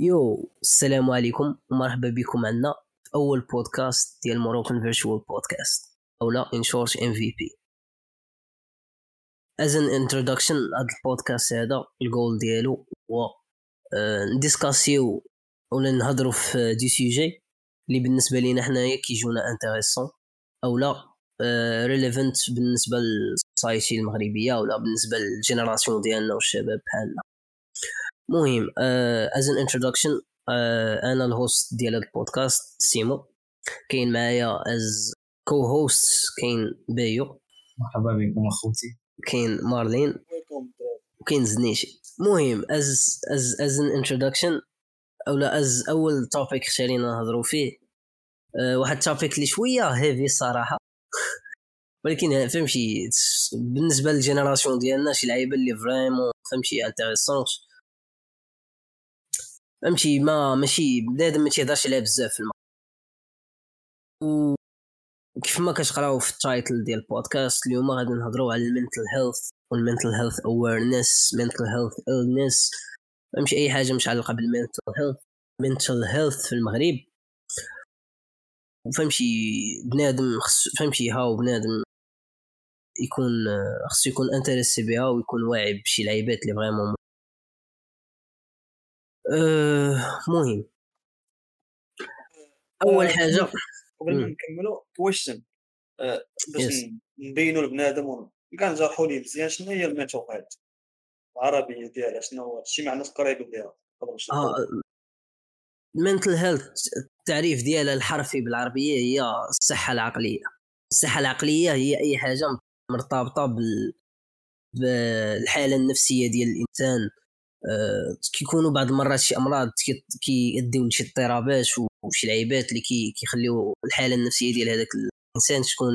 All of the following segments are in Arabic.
Yo السلام عليكم ومرحبا بكم عنا في أول بودكاست ديال Moroccan Virtual Podcast أو لا in short MVP as an introduction هذا البودكاست هذا الجول ديالو هو آه، نديسكاسيو ولا نهضروا في des sujets اللي بالنسبة لينا حنايا كيجونا intéressant أو لا relevant بالنسبة لل society المغربية ولا بالنسبة لل génération ديالنا والشباب بحالنا. مهم. as an introduction أنا ال host ديال هذا البودكاست سيمو. كاين معايا as co-host كاين بايو مرحبا بكم أخوتي. كاين مارلين. وكاين زنيشي. المهم as as as an introduction أولا as أول topic خشالينا نهضروا فيه. أه واحد ال topic اللي شوية heavy الصراحه ولكن فهمتي بالنسبة لل génération ديالنا شي لعيبة اللي vraiment فهمتي intéressante فهمتي ما ماشي بنادم ما تيهضرش عليها بزاف في المغرب. وكيف ما كتقراو في ال title ديال البودكاست اليوم غادي نهضروا على ال mental health وال mental health awareness mental health illness فهمتي أي حاجة متعلقه بال mental health mental health في المغرب. فهمتي بنادم فهمتي هاو بنادم يكون خصو يكون انتريسي بها ويكون واعي بشي لعيبات اللي فريمون أه مهم. أول آه، حاجة قبل ما. نكملوا كويشن آه، باش نبينوا لبنادم كاع نجرحوا ليه مزيان شنو هي هيلث العربية ديالها شنو هو؟ شي معنى قريب ليها قبل باش آه. ال mental health التعريف ديالها الحرفي بالعربية هي الصحة العقلية. الصحة العقلية هي أي حاجة مرتبطة بال بالحالة النفسية ديال الإنسان. كيكونوا بعض المرات شي أمراض كي- كيؤديو لشي اضطرابات وشي لعيبات اللي كي- كيخليو الحالة النفسية ديال هذاك الإنسان تكون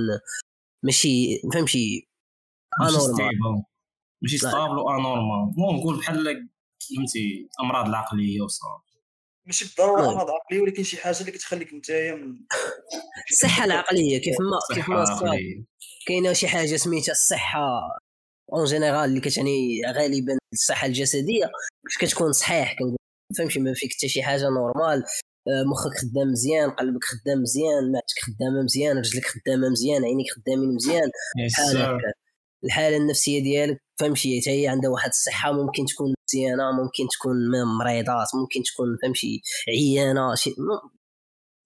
ماشي فهمتي ماشي anormal. stable ماشي. ستابل وانورمال المهم نقول بحال فهمتي الامراض العقلية وصافي ماشي بالضرورة المهم. أمراض عقلية ولكن شي حاجة اللي كتخليك نتايا من الصحه العقلية كيف ما كيف ما كاينة شي حاجة سميتها الصحة. en général اللي كتعني غالبا الصحة الجسدية باش كتكون صحيح كنقول فهمتي ما فيك حتى شي حاجة anormale. آه، مخك خدام مزيان قلبك خدام مزيان معدتك خدامة مزيان رجلك خدامة مزيان عينيك خدامين مزيان. هكا الحالة النفسية ديالك فهمتي حتى هي عندها واحد الصحة ممكن تكون مزيانة ممكن تكون مريضة ممكن تكون فهمتي عيانة شي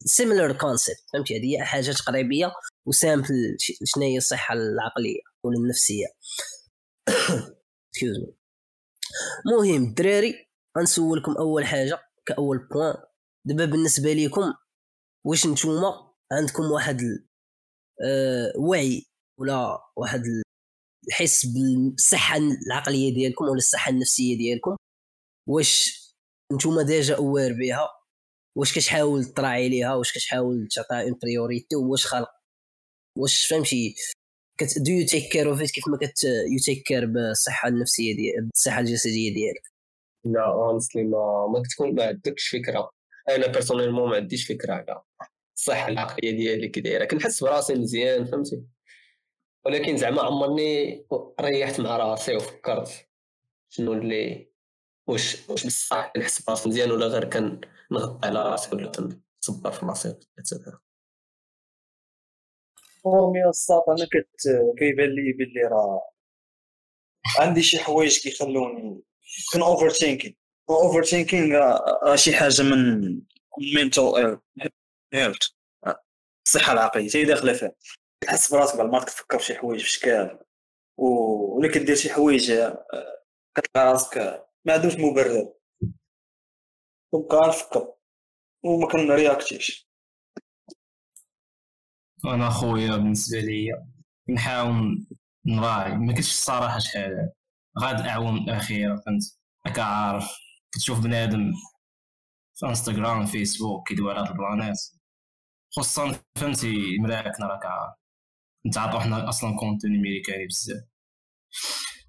similar concept فهمتي؟ هذه هي حاجات قريبة و simple شنو هي الصحة العقلية ولا النفسيه Excuse me. مهم الدراري غنسولكم أول حاجة كأول point دابا بالنسبة لكم واش نتوما عندكم واحد ال- آه، ولا واحد ال- الحس بالصحة العقلية ديالكم ولا الصحة النفسية ديالكم؟ واش نتوما déjà aware بها؟ واش كتحاول تراعي ليها؟ واش كتحاول تعطيها une priorité واش خلق؟ واش فهمتي؟ كت do you take care of كيف ما كت you take care بالصحة النفسية ديال بالصحة الجسدية ديالك؟ لا honestly ما ما كتكون ما عندكش فكرة. أنا personnellement ما عنديش فكرة على الصحة العقلية ديالي كي دايرة. كنحس براسي مزيان فهمتي؟ ولكن زعما عمرني ريحت مع راسي وفكرت شنو اللي واش واش بصح كنحس براسي مزيان ولا غير كنغطي على راسي ولا كنصبر في راسي. فهمتي الساط أنا كت كيبان لي بلي راه عندي شي حوايج كيخلوني كن overthinking overthinking راه شي حاجة من mental health الصحة العقلية هي داخلة فيها. تحس براسك بعد ما كتفكر في شي حوايج في شكال و- ولا كدير شي حوايج آه، كتلقى راسك ما عندوش مبرر. تبقى نفكر وما كن react يش أنا خويا بالنسبة ليا نحاول نراعي. ما كنتش الصراحه شحال. غاد الاعوام الاخيره فهمت راك عارف. كتشوف بنادم في إنستغرام فيسبوك كيدوي على هاد البلانات خصوصا فهمتي مراكنا راك عارف. نتعاطوا حنا أصلا contenu أمريكاني بزاف.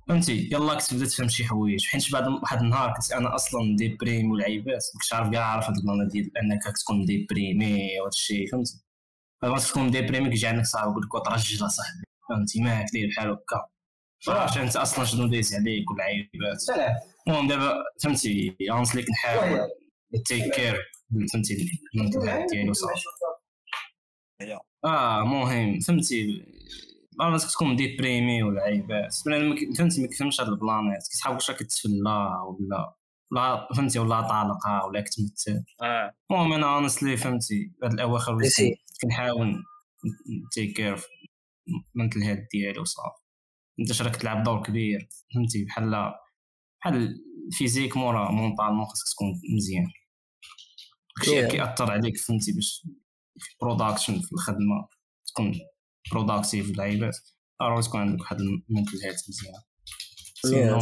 فهمتي؟ يلا كنت بدات تفهم شي حوايج. حيت بعد واحد النهار كنت أنا أصلا déprimé والعيبات. مكنتش عارف كاع عارف هاد البلان ديال أنك تكون déprimé وهاد الشيء فهمتي؟ فما تكون déprimé كيجي عندك صاحبي يقول لك ترجل اصاحبي فهمتي ما دير بحال هكا عرفت انت أصلا شنو دايز عليك والعيبات المهم دابا فهمتي honestly كنحاول take care فهمتي ديالو صافي آه مهم فهمتي ما خصك تكون déprimé ولا عيبات بنادم ما- فهمتي ما كيفهمش هاد البلانات كتحاول واش راك تفلا ولا ولا فهمتي ولا طالقة ولا كتمثل آه. المهم أنا honestly فهمتي هاد الأواخر. كنحاول take care mental health ديالي وصافي. انت راك تلعب دور كبير فهمتي بحال بحال ال physiquement راه mentalement خاصك تكون مزيان. داكشي Yeah. كيأثر عليك فهمتي باش production في الخدمة تكون productive اللعيبات ضروري تكون عندك واحد ال mental health مزيان. sinon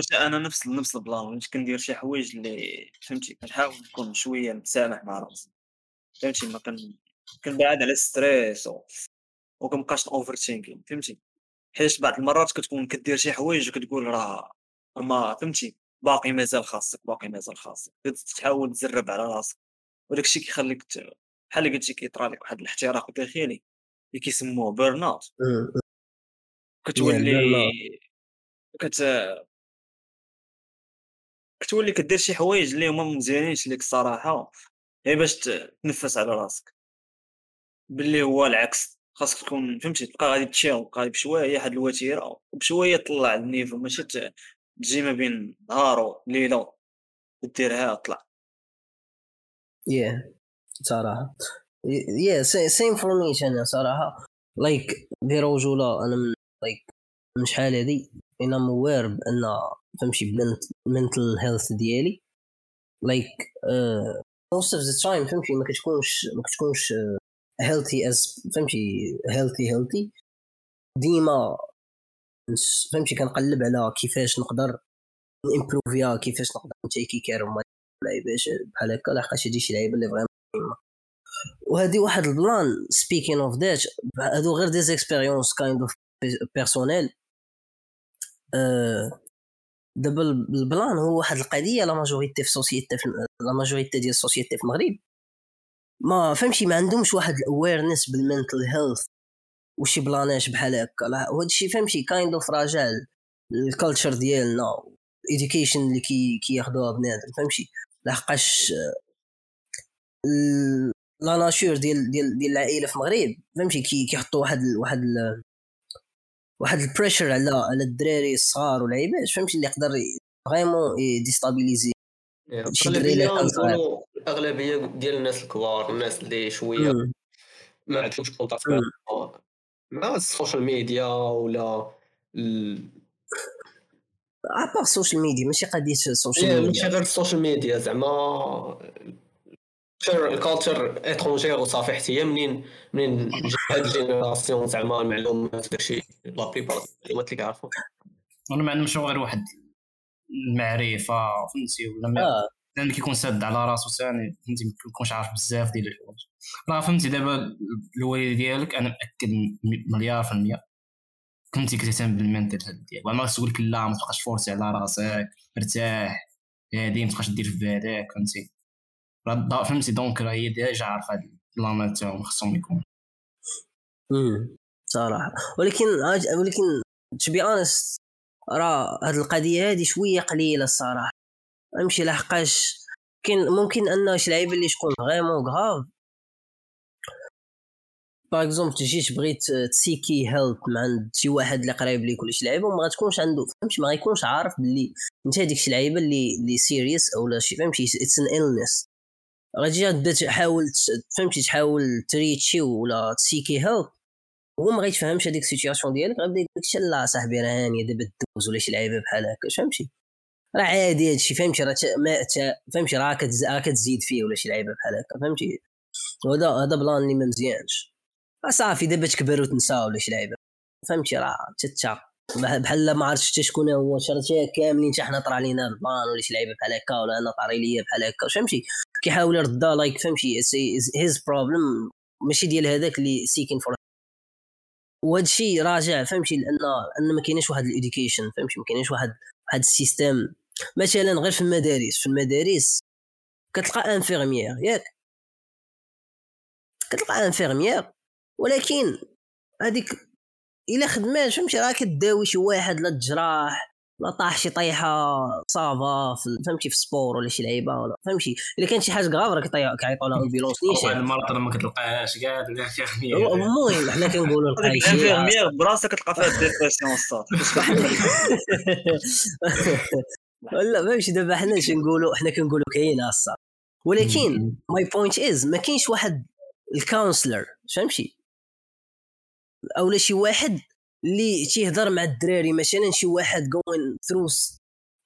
شي أنا نفس نفس البلان وليت كندير شي حوايج اللي فهمتي كنحاول نكون شوية متسامح مع راسي فهمتي ما كن كنبعد على ال stress و... وكنبقاش overthinking فهمتي حيت بعض المرات كتكون كدير شي حوايج وكتقول راه ما فهمتي باقي مازال خاصك باقي مازال خاصك تحاول تزرب على راسك وداك الشيء كيخليك. بحال اللي قلتي كيطرى لك واحد الاحتراق داخلي اللي كيسموه burnout مم. كتولي burnout. كت كتولي كدير شي حوايج اللي هما مزيانينش ليك الصراحة غير باش تنفس على راسك. باللي هو العكس خاصك تكون فهمتي؟ تبقى غادي غادي بشوية واحد الوتيرة وبشوية تطلع النيفو ماشي تجي ما بين نهار وليلة وديرها طلع. Yeah صراحة. Yeah same for me أنا صراحة. لايك برجوله أنا من like من شحال هادي. أنا aware بأن فهمتي mental health ديالي. like most of the time فهمتي ما كتكونش ما كتكونش uh, healthy as فهمتي healthy healthy. ديما فهمتي كنقلب على كيفاش نقدر ن improve يها كيفاش نقدر ن take care لعيبات بحال هكا لحقاش هادي شي لعيبة اللي vraiment وهذه واحد البلان speaking of that هادو غير des expériences kind of personnelles دابا البلان هو واحد القضية la majorité في la société في la majorité ديال la société في المغرب. ما فهمتي ما عندهمش واحد ال awareness بال mental health وشي بلانات بحال هكا. وهذا الشيء فهمتي kind of راجع ال culture ديالنا education اللي كي كياخذوها بنادم فهمتي؟ لحقاش la nature ديال ديال ديال العائلة في المغرب فهمتي؟ كي كيحطوا واحد واحد واحد ال pressure على على الدراري الصغار والعيبات فهمتي اللي يقدر vraiment déstabiliser شي دري اللي الأغلبية ديال الناس الكبار الناس اللي شوية. ما عندهمش contact. مع ال social media ولا ال- à part ال social media ماشي قضية ال social إيه، ماشي ميديا غير ال social media زعما ال culture étrangère وصافي حتى هي منين منين هاد ال génération زعما المعلومات داكشي. la plupart المعلومات اللي كيعرفوا وأنا ما عندهمش غير واحد. المعرفة فهمتي؟ ولا ما آه. لأن كيكون ساد على راسو ثاني فهمتي؟ ما كيكونش عارف بزاف ديال الحوايج. راه فهمتي دابا الوالد ديالك أنا مأكد م- مليار في المية. كنتي كتهتم بال mental health ديالك. ما تقول لك لا ما تبقاش forcer على راسك ارتاح هادي ما تبقاش دير في بالك فهمتي؟ فهمتي؟ donc راه هي déjà عارفة هاد البلانات تاعهم خصهم يكون امم صراحة. ولكن ولكن to be honest راه هاد القضية هادي شوية قليلة الصراحة. أمشي لحقاش. كاين ممكن أن شي لعيبه اللي تكون vraiment grave؟ par exemple جيت بغيت ت seek ي help من عند شي واحد اللي قريب ليك ولا شي لعيبه وما غتكونش عنده. فهمتي؟ ما غيكونش عارف باللي انت هذيك شي لعيبة اللي اللي serious أو لا شي. فهمتي؟ it's an illness. غتجي تبدا تحاول فهمتي؟ تحاول ت reach ي ولا ت seek ي help هو ما غيتفهمش هذيك ال situation ديالك غيبدا يقول لك لا صاحبي راه هانيه دابا دوز ولا شي لعيبة بحال هكا فهمتي؟ راه عادي هادشي فهمتي؟ راه فهمتي؟ راه كتز- راه كتزيد فيه ولا شي لعيبة بحال هكا فهمتي؟ وهذا هذا plan اللي ما مزيانش. صافي دابا تكبر وتنسى ولا شي لعيبة فهمتي؟ راه تتا بح- بحال ما عرفتش حتى شكون هو شرتي كاملين حتى حنا طرا لينا ال plan ولا شي لعيبة بحال هكا ولا أنا طاري ليا بحال هكا فهمتي؟ كيحاول يردها like فهمتي؟ his problem ماشي ديال هذاك اللي seeking for وهذا الشيء راجع فهمتي؟ لأن ان ما كايناش واحد ال education فهمتي؟ ما كايناش واحد واحد ال system. مثلا غير في المدارس في المدارس كتلقى infirmière ياك. كتلقى infirmière ولكن هذيك إلا خدمات فهمتي؟ راه كداوي شي واحد لا الجراح لا طاح شي طيحه ça va فهمتي في sport ولا شي لعيبة ولا فهمتي؟ إلا كانت شي حاجة غافرة كيطيح- كيعيطوا لها ambulance واحد نيشان المرض ما كتلقاهاش كاع. المهم حنا كنقولوا ال infirmière براسها كتلقى فيها dépression الصاط لا فهمتي دابا حنا اش نقولوا حنا كنقولوا كاينة الصح ولكن. my point is ما كاينش واحد ال counselor فهمتي؟ اولا شي واحد اللي تيهضر مع الدراري مثلا شي واحد going through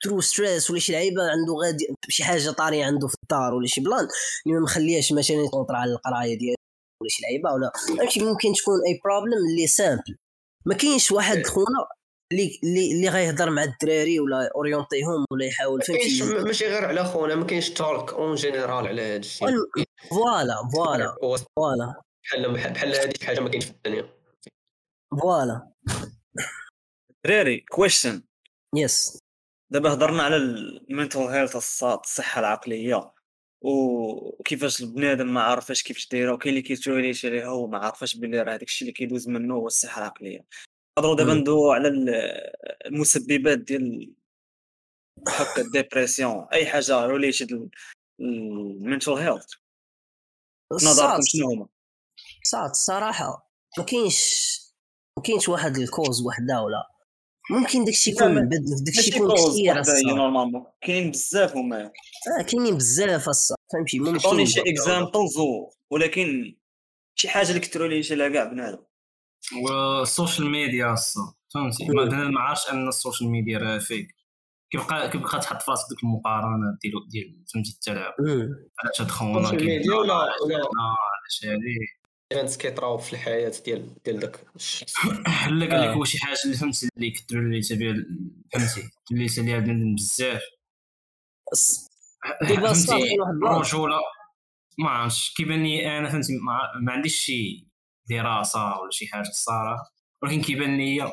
through stress ولا شي لعيبة عنده غادي شي حاجة طارية عنده في الدار ولا شي plan. اللي ما مخليهش مثلا ي concentrer على القراية ديالو ولا شي لعيبة ولا. فهمتي ممكن تكون اي problème اللي simple ما كاينش واحد خونا اللي اللي اللي غيهضر مع الدراري ولا orienter هم ولا يحاول فهمتي؟ ماشي غير على خونا ما كاينش تولك en général على هذا الشيء voilà voilà voilà بحال بحال هذه حاجة ما كاينش في الدنيا. voilà. دراري question yes دابا هضرنا على ال mental health الصاط الصحة العقلية. وكيفاش البنادم ما عارفاش كيفاش دايرة وكاين اللي كيتوليش عليها وما عارفاش بلي راه الشيء اللي كيدوز منه هو الصحة العقلية. نهضروا دابا. ندويو على ال- المسببات ديال هكا ال dépression. أي حاجة related ال mental health نظركم شنو هما؟ صاط الصراحة. ما كاينش ما كاينش واحد ال cause وحدة ولا. ممكن داكشي يكون لا، من بعد داكشي يكون كثير normalement. كاينين بزاف هما. آه كاينين بزاف الصح فهمتي؟ عطوني ممكن شي examples ولكن شي حاجة اللي كتروليش لها كاع بنادم. والسوشيال ميديا أصلا. فهمتي. ما عارفش أن السوشيال ميديا راه فيك كيبقى كيبقى تحط في راسك ديك المقارنات ديال ديال فهمتي التلاعب. علاش هاد خونا السوشيال ميديا ولا ولا علاش هادي ايفنتس كيطراو في الحياة ديال ديال داك الشخص. لا قال لك. هو شي حاجة اللي فهمتي اللي كتروليت بها فهمتي. توليت عليها بنادم بزاف. الص- دابا الصح فهمتي كاين واحد ال plan. رجولة. ما عرفتش. كيبان لي أنا فهمتي ما, ما عنديش شي دراسة ولا شي حاجة الصراحه ولكن كيبان لي هذا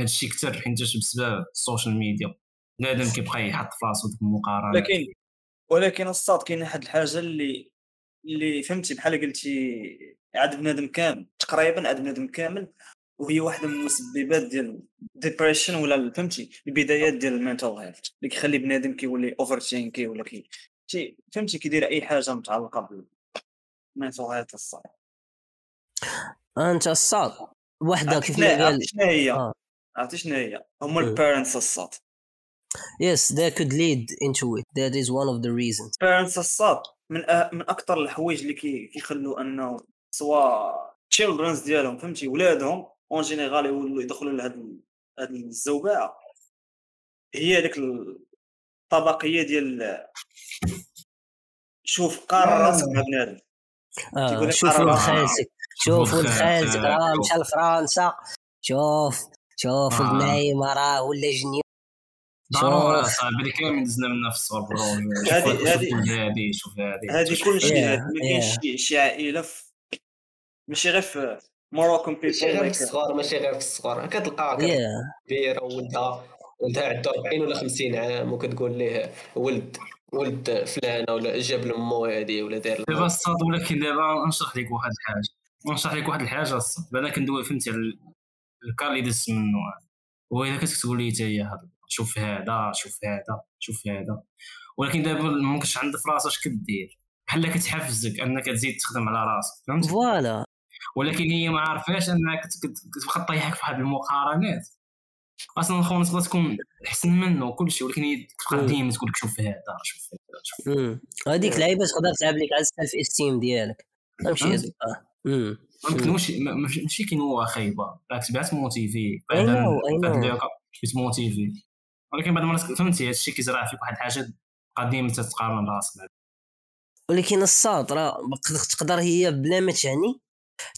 الشيء كثر حيت بسبب ال social media. بنادم كيبقى يحط في راسو ديك المقارنة. ولكن ولكن الصاط كاين واحد الحاجة اللي اللي فهمتي بحال قلتي عاد بنادم كامل تقريبا عاد بنادم كامل وهي واحدة من المسببات ديال depression ولا فهمتي؟ البدايات ديال ال mental health اللي كيخلي بنادم كيولي overthink ي ولا كي فهمتي؟ كيدير أي حاجة متعلقة بال mental health الصاط أنت الصاد وحده كيف ما قال شنو هي آه. عرفتي شنو هي هما مم. ال parents الصاط. Yes that could lead into it. That is one of the reasons. parents الصاط من أه من أكثر الحوايج اللي كي كيخلوا أنه سواء childrens ديالهم فهمتي ولادهم en général يولوا يدخلوا لهاد هاد الزوبعه هي ديك الطبقية ديال شوف قارن راسك مع بنادم آه شوف قرر ولد. خالتك شوف ولد خالتك. راه مشى لفرنسا شوف شوف ولد آه. راه ولا جنيو ضروري شوف. صاحبي اللي كامل دزنا من نفس الصور بالروج هادي- شوف هادي- هادي شوف هادي هذه كل شيء Yeah, هادي ما كاينش yeah. شي- شي عائلة في ماشي غير في موروكان ماشي غير في بيبل الصغار ماشي غير في الصغار. كتلقى yeah. كبيرة ولدها. ولدها عنده 40 ولا 50 عام وكتقول ليه ولد ولد فلانة ولا جاب لمو هادي ولا دار دابا. الصاد ولكن دابا نشرح لك واحد الحاجة. نشرح لك واحد الحاجة الصاد. بعدا كندوي فهمتي على الكار اللي دزت منه. وإلا كنت تقول لي حتى هي هذا شوف هذا شوف هذا شوف هذا. ولكن دابا ما كنتش عندك في راسك اش كدير؟ بحال كتحفزك انك تزيد تخدم على راسك فهمت voilà. ولكن هي ما عارفاش كت- كتبقى طيحك في واحد المقارنات أصلا خونا تقدر تكون أحسن منه وكل شيء ولكن هي تبقى. ديما تقول لك شوف هذا شوف هذا شوف. هذيك اللعيبه تقدر تلعب لك على ال self-esteem ديالك فهمتي فهمتي؟ آه. ماشي ما- كي هو خايبه بالعكس بعت motiver know, I know. motiver ولكن بعد ما فهمتي هادشي كيزرع فيك واحد الحاجة قديمة تتقارن راسك. ولكن الصاد راه تقدر هي بلا ما تعني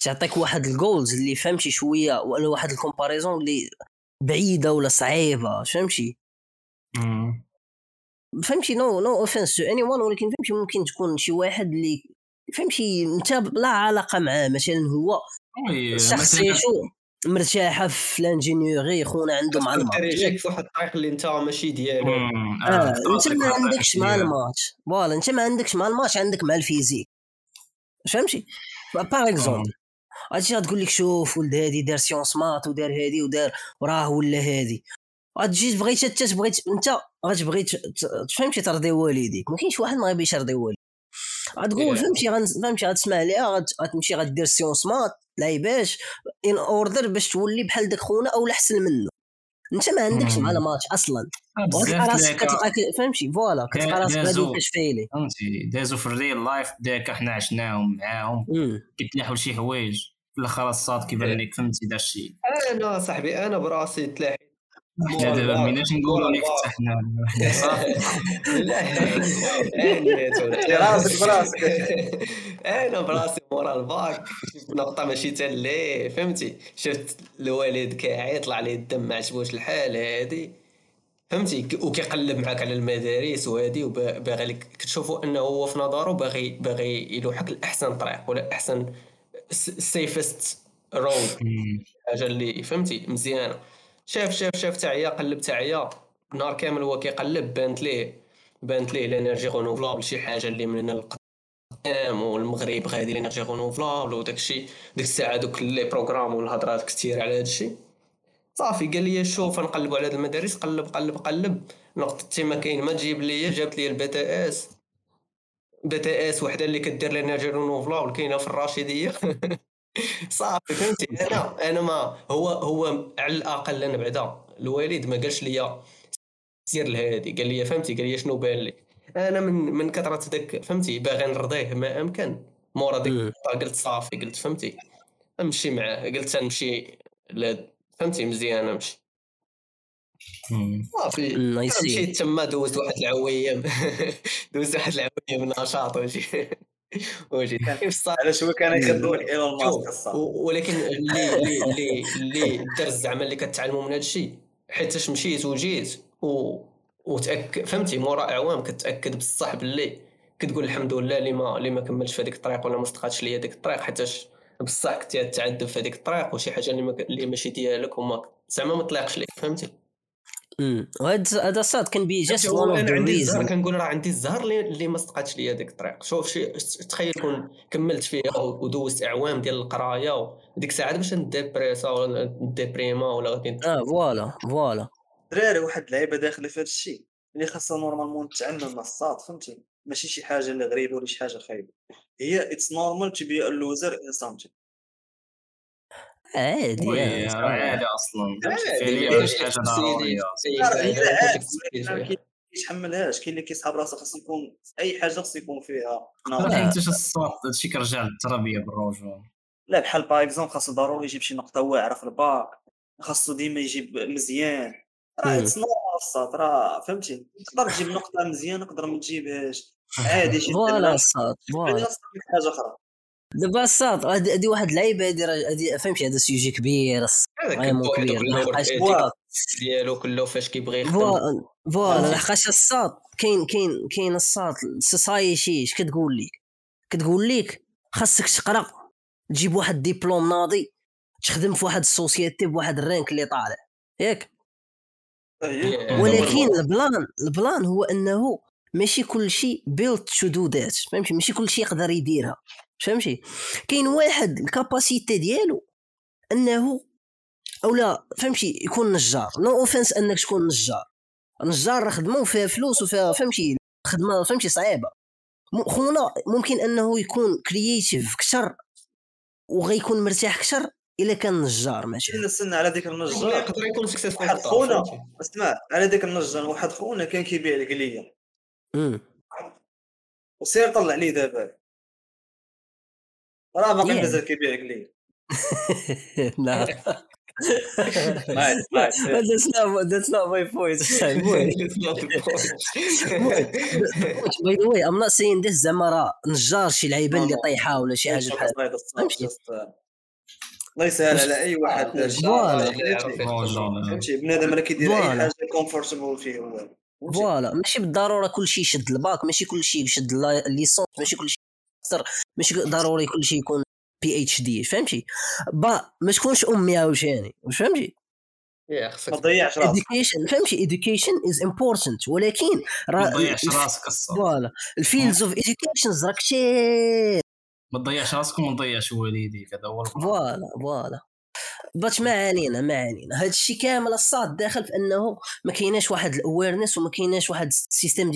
تعطيك واحد ال goals اللي فهمتي شوية ولا واحد ال comparison اللي بعيدة ولا صعيبة فهمتي. فهمتي no no offense to anyone ولكن فهمتي ممكن تكون شي واحد اللي فهمتي انت لا علاقة معاه مثلا هو شخصيته مرتاحة في ال ingénierie خونا عنده معلومات. تريجيك في واحد الطريق اللي انت ماشي ديالو. آه آه، انت ما عندكش مع ال maths voilà انت ما عندكش مع ال maths عندك مع ال physique فهمتي؟ par exemple غادي تقول لك شوف ولد هادي دار sciences maths ودار هادي ودار وراه ولا هادي. غتجي تبغي حتى تبغي انت غتبغي ت- فهمتي ترضي والديك. ما كاينش واحد ما غيبغيش يرضي والديه غتقول Yeah. فهمتي فهمتي غتسمع عليها غت- غتمشي غدير sciences maths لعيبات in order باش تولي بحال داك خونا اولا احسن منه. انت ما عندكش. مع ال maths أصلا. بزاف راسك فهمتي؟ voilà كتلقى راسك. غادي كتفيلي فهمتي؟ دازو في الريل لايف داك حنا عشناهم معاهم. كيتلاحوا لشي حوايج. في الآخر الصاد كيبان لك فهمتي؟ دار شي أنا صاحبي أنا براسي تلاحي حنا دابا ميناش نقولوا لك حتى حنا صافي لا راسك براسك. أنا براسي مورا الباك شفت نقطه ماشي تا اللي فهمتي؟ شفت الوالد كاعي طلع ليه الدم ما عجبوش الحال هادي. فهمتي؟ وكيقلب معاك على المدارس وهادي وباغي لك كتشوفوا أنه هو في نظره باغي باغي يلوحك لأحسن طريق ولا أحسن safest road. حاجة اللي فهمتي؟ مزيانة. شاف شاف شاف تعيا قلب تعيا. نهار كامل هو كيقلب بانت ليه بانت ليه l'énergie renouvelable شي حاجة اللي من هنا للقدام والمغرب غادي l'énergie renouvelable وداك الشيء ديك الساعة دوك les programmes والهضرات كثير على هذا الشيء صافي قال لي شوف نقلبوا على هاد المدارس. قلب قلب قلب. نقطتي ما كاين ما تجيب لي جابت لي ال BTS. BTS وحدة اللي كدير l'énergie renouvelable كاينة في الراشديه صافي فهمتي؟ أنا أنا ما هو هو على الأقل أنا بعدا الوالد ما قالش لي سير لهادي قال لي فهمتي؟ قال لي شنو بان لك أنا من من كثرة داك فهمتي؟ باغي نرضيه ما أمكن. مورا ديك. النقطة قلت صافي قلت فهمتي؟ نمشي معاه قلت نمشي فهمتي؟ مزيان نمشي. صافي. مشيت تما دوزت واحد العويم. دوزت واحد العويم نشاط وجي علاش هو كان لك إيلون ماسك ولكن اللي اللي اللي اللي الدرس زعما اللي كتعلموا من هذا الشيء؟ حيتاش مشيت وجيت و وتأكد فهمتي؟ مورا اعوام كتأكد بصح باللي كتقول الحمد لله اللي ما اللي ما كملش في هذيك الطريق ولا ما استقاتش ليا ديك الطريق حيتاش بصح كنت تعذب في هذيك الطريق وشي حاجة اللي, ما ك- اللي ماشي ديالك وما زعما ما طلقش ليك فهمتي؟ مم. وهذا هذا الصاد كان بي just أنا عندي الزهر كنقول راه عندي الزهر اللي, اللي ما استقاتش ليا ديك الطريق شوف شي تخيل كون كملت فيها ودوزت أعوام ديال القراية وديك الساعة باش ن dépressa ولا ن déprima ولا غادي آه voilà voilà. دراري واحد اللعيبة داخله في هذا الشيء. اللي خاصها normalement تتعلم من الصاد فهمتي؟ ماشي شي حاجة اللي غريبة ولا شي حاجة خايبة. هي it's normal to be loser in something عادي يعني صراحة. عادي أصلا. فيها. كي- كيتحملهاش كاين اللي كيسحب راسه خاص يكون أي حاجة خاص يكون فيها. ما نار. فهمتش الصوت؟ هادشي كيرجع للتربيه بالرجوع لا بحال par exemple خاصو ضروري يجيب شي نقطة واعرة في الباك. خاصو ديما يجيب مزيان. راه. it's الصاد راه فهمتي؟ تقدر تجيب نقطة مزيانة تقدر ما تجيبهاش. عادي شي voilà الصاد voilà. حاجة أخرى. دابا الصاد هادي هادي واحد اللعيبة هادي راه- هادي فهمتي هذا sujet كبير vraiment كبير. ديالو كله فاش كيبغي يخدم. voilà. لحقاش الصاد كاين كاين كاين الصاد ال society اش كتقول لك كتقول لك خاصك تقرا تجيب واحد ديبلوم ناضي تخدم في واحد ال société بواحد ال rank اللي طالع. ياك؟ هي- ولكن ال plan ال plan هو أنه ماشي كل شيء built to do that فهمتي؟ ماشي كل شيء يقدر يديرها. فهمتي؟ كاين واحد ال capacité ديالو أنه أو لا فهمتي يكون نجار. no offense أنك تكون نجار. نجار راه خدمه وفيها فلوس وفيها فهمتي خدمة فهمتي صعيبة. خونا ممكن أنه يكون creative كثر وغيكون مرتاح كثر إلا كان نجار مثلا. استنى على ذيك النجار. يقدر يكون successful واحد خونا اسمع على ذاك النجار واحد خونا كان كيبيع القلية. وسير طلع لي دابا. راه باقي يعني. مازال كيبيع قليه لا. that's not that's not my point. by the way I'm not saying this زعما راه نجار شي لعيبة اللي طايحة ولا شي حاجة بحال؟ الله يسهل على أي واحد. فهمتي؟ بنادم راه كيدير أي. حاجة comfortable فيه هو؟ voilà ماشي بالضرورة كل شيء يشد الباك ماشي كل شيء يشد ال licence ماشي كل شيء ماستر ماشي ضروري كل شيء يكون PhD فهمتي؟ با ما تكونش امي عاوتاني واش فهمتي؟ يا ما تضيعش راسك. Education فهمتي؟ Education is important ولكن ما تضيعش راسك voilà. ال fields of education راه كثير ما تضيعش راسك وما تضيعش والديك هذا هو. voilà voilà. باش ما علينا ما علينا هذا الشيء كامل الصاط داخل في أنه ما كايناش واحد ال awareness وما كايناش واحد système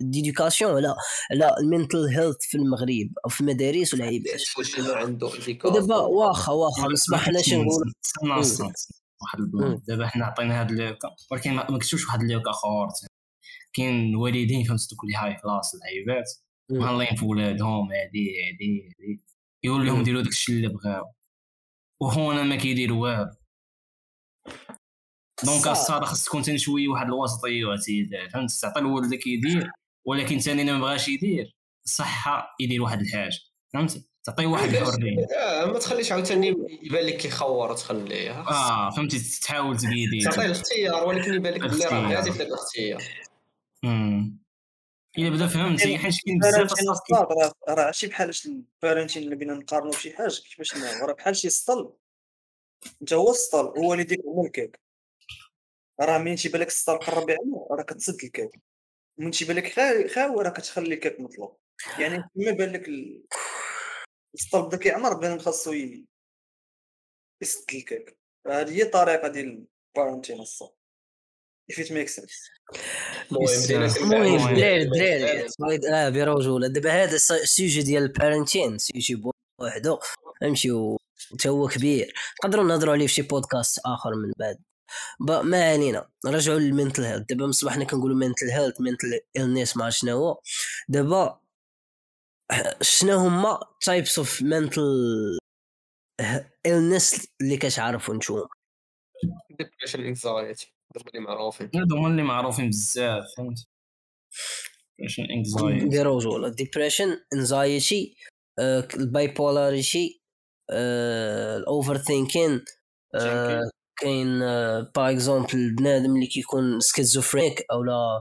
d'éducation على على ال mental health في المغرب أو في المدارس والعيبات. واش ما عنده ودابا واخا واخا مصباح حنا شي نقول واحد ال plan دابا حنا عطينا هاد اللوكا ولكن ما ما كتبتوش واحد اللوكا آخر. كاين والدين فهمت دوك اللي high class العيبات. مم. مهلين في ولادهم هادي هادي هادي. يقول لهم. ديروا داكشي اللي بغاو. وهنا ما كيدير والو. دونك. الصاد خاص تكون تاني شوية واحد الوسطيه واعتدال فهمت؟ تعطي الولد كيدير ولكن ثاني ما بغاش يدير صحة يدير واحد الحاجة فهمت؟ تعطيه واحد الحرية. آه ما تخليش عاوتاني يبان لك كيخور وتخليه آه فهمتي تحاول تقيدي. تعطيه الاختيار ولكن يبان لك بلي راه. غادي في الاختيار. امم إلا بدأ فهمتي حيت كاين بزاف راه ماشي بحال ال parenting اللي بينا نقارنوا بشي حاجة كيفاش نعرف راه بحال شي سطل انت هو السطل هو اللي يديك هو الكيك راه مين تيبان لك السطل قرب يعمر راه كتسد الكيك. ومن تيبان لك خا- خاوي راه كتخلي الكيك مطلوب. يعني ما بان لك ال- السطل بدا كيعمر بان خاصو يسد الكيك. هذه هي الطريقة ديال ال parenting الصاط if it makes sense. المهم بدينا بزاف. كنبعدوا المهم المهم. دراري شوية. دراري بغيت- آه برجولة دابا هذا الس- ال sujet ديال ال parenting sujet بوحدو امشي حتى هو كبير. نقدروا نهضروا عليه في شي بودكاست آخر من بعد. ب- ما علينا. نرجعوا لل mental health دابا من الصباح حنا كنقولوا mental health mental illness ما شنو هو. دابا شنو هما types of mental illness اللي كتعرفوا نتوما؟ depression anxiety هذوما اللي معروفين. هادو هما اللي معروفين بزاف فهمت؟ عشان anxiety برجولة depression anxiety ال bipolarity ال overthinking. كاين par exemple البنادم اللي كيكون schizophrenic أو لا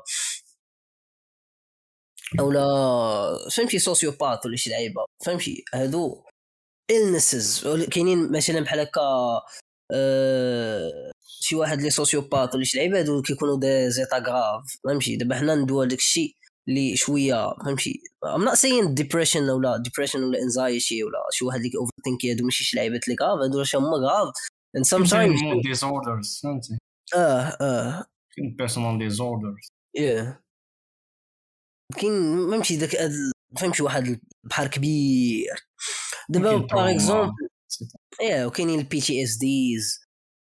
أو لا فهمتي sociopath ولا شي لعيبة. فهمتي؟ هادو illnesses. كاينين مثلا بحال هكا آه، شي واحد لي sociopath ولا شي لعيبة هادو كيكونوا des états graves فهمتي؟ دابا حنا ندوى داك الشيء اللي شوية فهمتي؟ I'm not saying depression ولا depression ولا anxiety ولا شي واحد اللي overthinking هادو ماشي شي لعيبات اللي غراف هادو راه هما graves. And sometimes mood disorders فهمتي؟ آه آه. personal disorders yeah. كاين فهمتي؟ داك هاد- فهمتي؟ واحد البحر كبير. دابا par. exemple يا وكاينين ال PTSD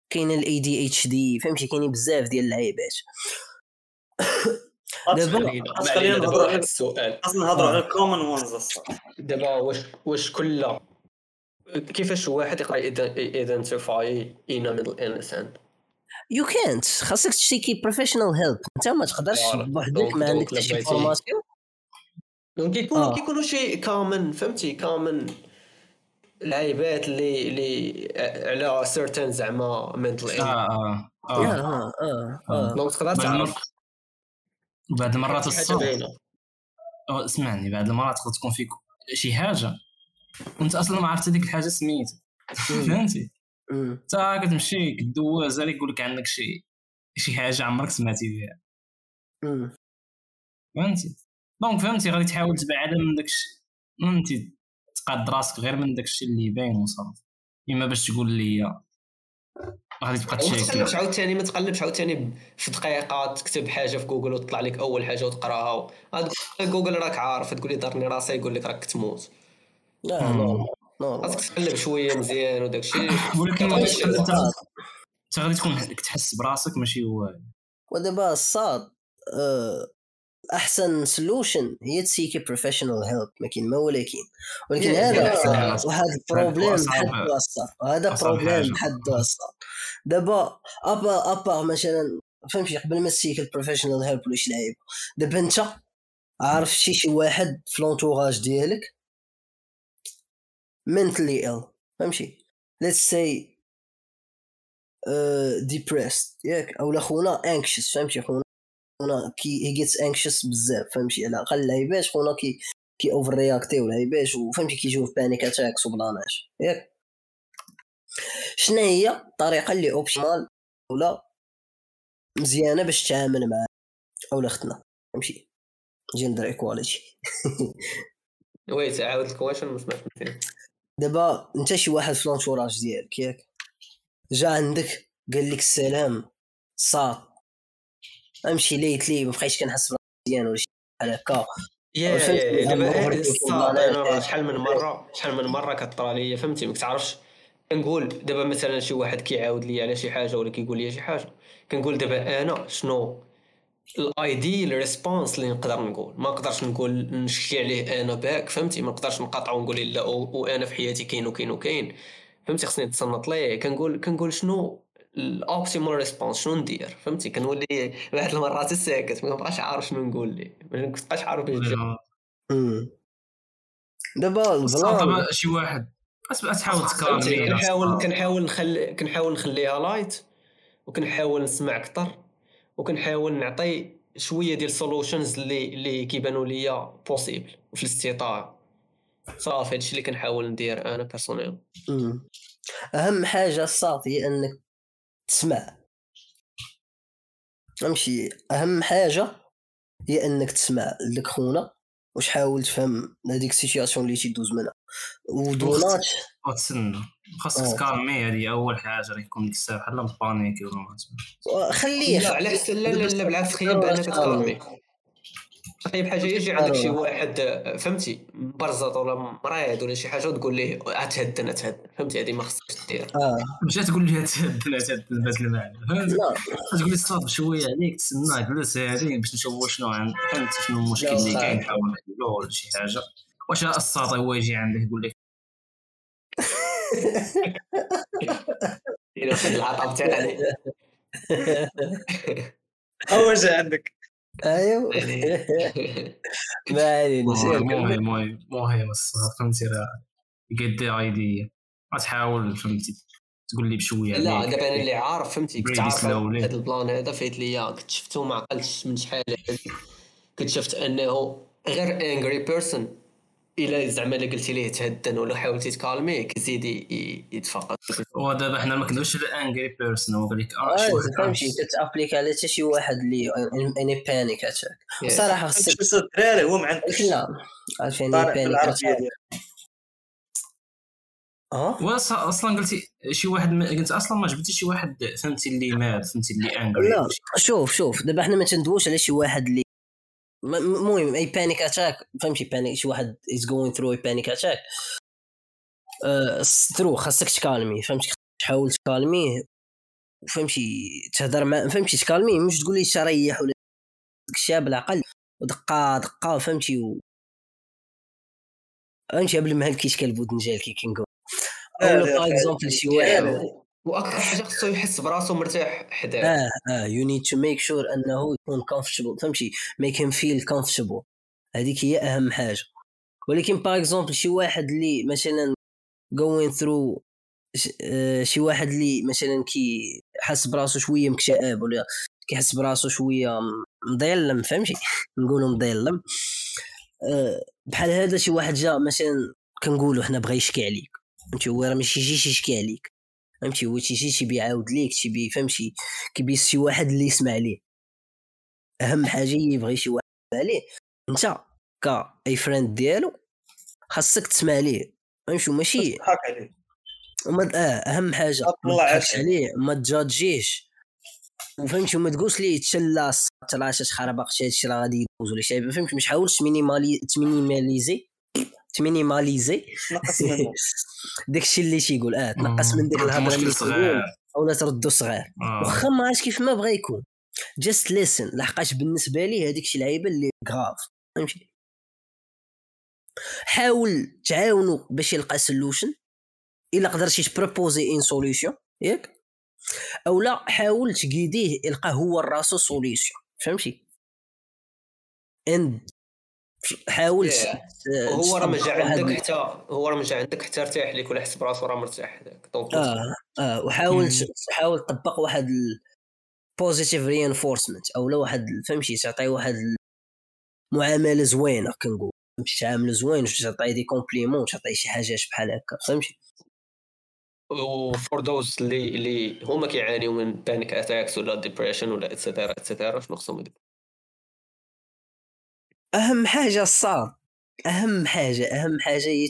كاين ال ADHD فهمتي؟ كاينين بزاف ديال اللعيبات. دابا- خلينا نهضروا واحد على- السؤال. خاص نهضروا على ال common ones الصاط دابا واش واش كل كيفاش واحد يقدر identify a mental illness يو كانت خاصك ت seek ي professional help أنت ما تقدرش. بوحدك ما عندك حتى شي لما يجي- formation donc كيكونوا آه. كيكونوا شي common فهمتي؟ common لعيبات اللي اللي على certain زعما mental آه آه آه. آه آه آه. donc تقدر بعد تعرف. بعد المرات الصاط اسمعني بعد المرات تقدر تكون فيك شي حاجة. وانت أصلا ما عرفت هذيك الحاجة سميتها. فهمتي. انت كتمشي كدوز عليك يقول لك عندك شي شي حاجة عمرك سمعتي بها. فهمتي؟ donc فهمتي غادي تحاول تبعد من داكشي. فهمتي؟ تقاد راسك غير من داكشي اللي باين وصافي. إما باش تقول لي غادي تبقى ت check. تقلبش عاوتاني ما تقلبش عاوتاني في دقيقة تكتب حاجة في جوجل وتطلع لك أول حاجة وتقراها جوجل راك عارف تقول لي ضرني راسي يقول لك راك تموت. لا normal خاصك تقلب شوية مزيان وداك الشيء ولكن انت غادي تكون تحس براسك ماشي هو. ودابا الصاط آه، أحسن solution هي ت seek ي professional help ما كاين ما ولكن. ولكن هذا. واحد أصعب- بحد الصاط هذا problem. بحد الصاط دابا ابا أبا مثلا فهمتي قبل ما ت seek ال professional help ولا شي لعيب دابا أنت عارف شي شي واحد في l'entourage ديالك mentally ill فهمتي؟ Let's say depressed ياك؟ أو خونا anxious فهمتي خونا؟ خونا كي he gets anxious بزاف فهمتي؟ على الأقل العيبات خونا كي كي over react يو العيبات وفهمتي؟ كيجيو في panic attacks وبلاناش ياك. شنو هي الطريقة اللي optimal ولا مزيانة باش تتعامل مع اولا اختنا؟ فهمتي؟ gender equality wait عاود ال question ما سمعتش دابا انت شي واحد في l'entourage ديالك ياك. جا عندك قال لك السلام صاط امشي ليت لي ما بقيتش كنحس مزيان ولا شي بحال هكا. يا دابا حاجة. شحال من مرة شحال من مرة كطرا ليا فهمتي؟ ما كتعرفش. كنقول دابا مثلا شي واحد كيعاود لي على شي حاجة ولا كيقول لي شي حاجة. كنقول دابا أنا شنو ال ideal response اللي نقدر نقول. ما نقدرش نقول نشكي عليه أنا باك فهمتي؟ ما نقدرش نقاطع ونقول لا وأنا في حياتي كاين وكاين وكاين. فهمتي؟ خصني نتصنت ليه. كنقول كنقول شنو ال optimal response شنو ندير؟ فهمتي؟ كنولي واحد المرات ساكت ما كنبقاش عارف شنو نقول ليه ما كنبقاش عارف باش نجاوب. دابا ال fr plan دابا شي واحد. تحاول calmer كنحاول كنحاول نخلي كنحاول نخليها light وكنحاول نسمع أكثر وكنحاول نعطي شوية ديال ال solutions اللي اللي كيبانوا ليا possible وفي الاستطاعة. صافي هادشي اللي كنحاول ندير أنا personnel. أهم حاجة الصاط هي أنك تسمع. امشي. اهم حاجة هي انك تسمع لك خونا واش حاول تفهم هذيك السيتياسيون اللي تيدوز منها. ودونات وتسنى خاصك آه. تكالمي هذه أول حاجة راه يكون ديك الساعة بحال مبانيكي ولا ما. خليه لا على لا لا لا بالعكس خيب انك تكالمي خيب حاجة يجي عندك شي واحد فهمتي مبرزط ولا مريض ولا شي حاجة وتقول ليه اتهدن اتهدن فهمتي؟ هذه ما خصكش دير. آه. مشى تقول لي تهدنا تهدنا بهذا المعنى. تقول لي صافي شوية عليك تسنى جلس هذه باش نشوفوا شنو فهمت؟ شنو المشكل اللي كاين. نحاول نحلو ولا شي حاجة. واش الساطي هو يجي عندك يقول لك؟ العطب تاعي. هو جا عندك. ايوا ما علينا سير مهم كمل. مهم مهم الصاط فهمتي راه قد ايديا غتحاول فهمتي تقول لي بشوية لا. دابا أنا اللي عارف فهمتي كنت عارف. هذا البلان هذا فايت ليا كنت شفتو ما عقلتش من شحال. كنت شفت أنه غير انجري بيرسون الا زعما إلا قلتي ليه تهدن ولا حاولتي تكالميه كيزيد يتفقد. ودابا حنا ما كندويش على انجري بيرسون هو قال لك آه واحد فهمتي كتابليك على حتى شي واحد اللي اني بانيك اتاك صراحة خصك الدراري هو ما عندكش لا عارف طالع بانيك اتاك آه؟ واص- أصلا قلتي شي واحد ما- قلت أصلا ما جبتي شي واحد فهمتي اللي مات فهمتي اللي انجري لا شوف شوف دابا حنا ما تندوش على شي واحد اللي م- المهم أي بانيك اتاك فهمتي بانيك شي واحد از جوين ثرو اي بانيك اتاك ثرو خاصك تكالمي فهمتي تحاول تكالميه فهمتي تهضر مع فهمتي تكالميه مش تقول لي تريح ولا داك الشيء بالعقل ودقه دقة فهمتي و فهمتي قبل ما هلكيش كلب ديالك كي كنقول لا، par exemple. شي واحد. وأكثر حاجة خصو يحس براسو مرتاح حداه آه آه you need to make sure أنه يكون comfortable فهمتي؟ make him feel comfortable هذيك هي أهم حاجة. ولكن par exemple شي واحد اللي مثلا going through شي واحد اللي مثلا كي حس براسو شوية مكتئب ولا كيحس براسو شوية م- مظلم فهمتي؟ نقولوا مظلم آه، بحال هذا شي واحد جا مثلا كنقولوا حنا بغا يشكي عليك. فهمتي؟ هو راه ماشي يجي يشكي عليك. فهمتي؟ هو تيجي تيبي يعاود ليك تيبي فهمتي؟ كيبي شي واحد اللي يسمع ليه. أهم حاجة يبغي شي واحد يسمع ليه أنت أي friend ديالو خاصك تسمع ليه. فهمتي؟ ماشي تضحك عليه. وما آه أهم حاجة ما ما عليه ما تجاجيش وفهمتي؟ وما تقولش ليه تشلا خرابق شي هادشي راه غادي يدوز ولا شي فهمتي؟ مش حاولش تمينيمالي تمينيماليزي. تمينيماليزي. داكشي اللي تيقول آه تنقص من ديك الهضرة اللي صغير. أولا تردو صغير. آه. واخا ما عرفتش كيف ما بغا يكون. جاست ليسن لحقاش بالنسبة لي هذيك شي لعيبه اللي غاف فهمتي؟ حاول تعاونوا باش يلقى solution إلا قدرتي ت proposer une solution ياك؟ أو لا حاول ت guider يه يلقى هو راسو solution فهمتي؟ and حاول Yeah. ت- هو راه ما جا عندك حتى هو راه ما جا عندك حتى ارتاح ليك ولا حس براسو راه مرتاح هذاك. آه آه وحاول. حاول تطبق واحد positive reinforcement أو لا واحد فهمتي تعطي واحد معاملة زوينة كنقول فهمتي تعامل زوين تعطي des compliments تعطي شي حاجات بحال هكا فهمتي؟ و for those اللي اللي هما كيعانيو من panic attacks ولا depression ولا et cetera et cetera شنو خصهم يديروا؟ أهم حاجة الصاط أهم حاجة أهم حاجة هي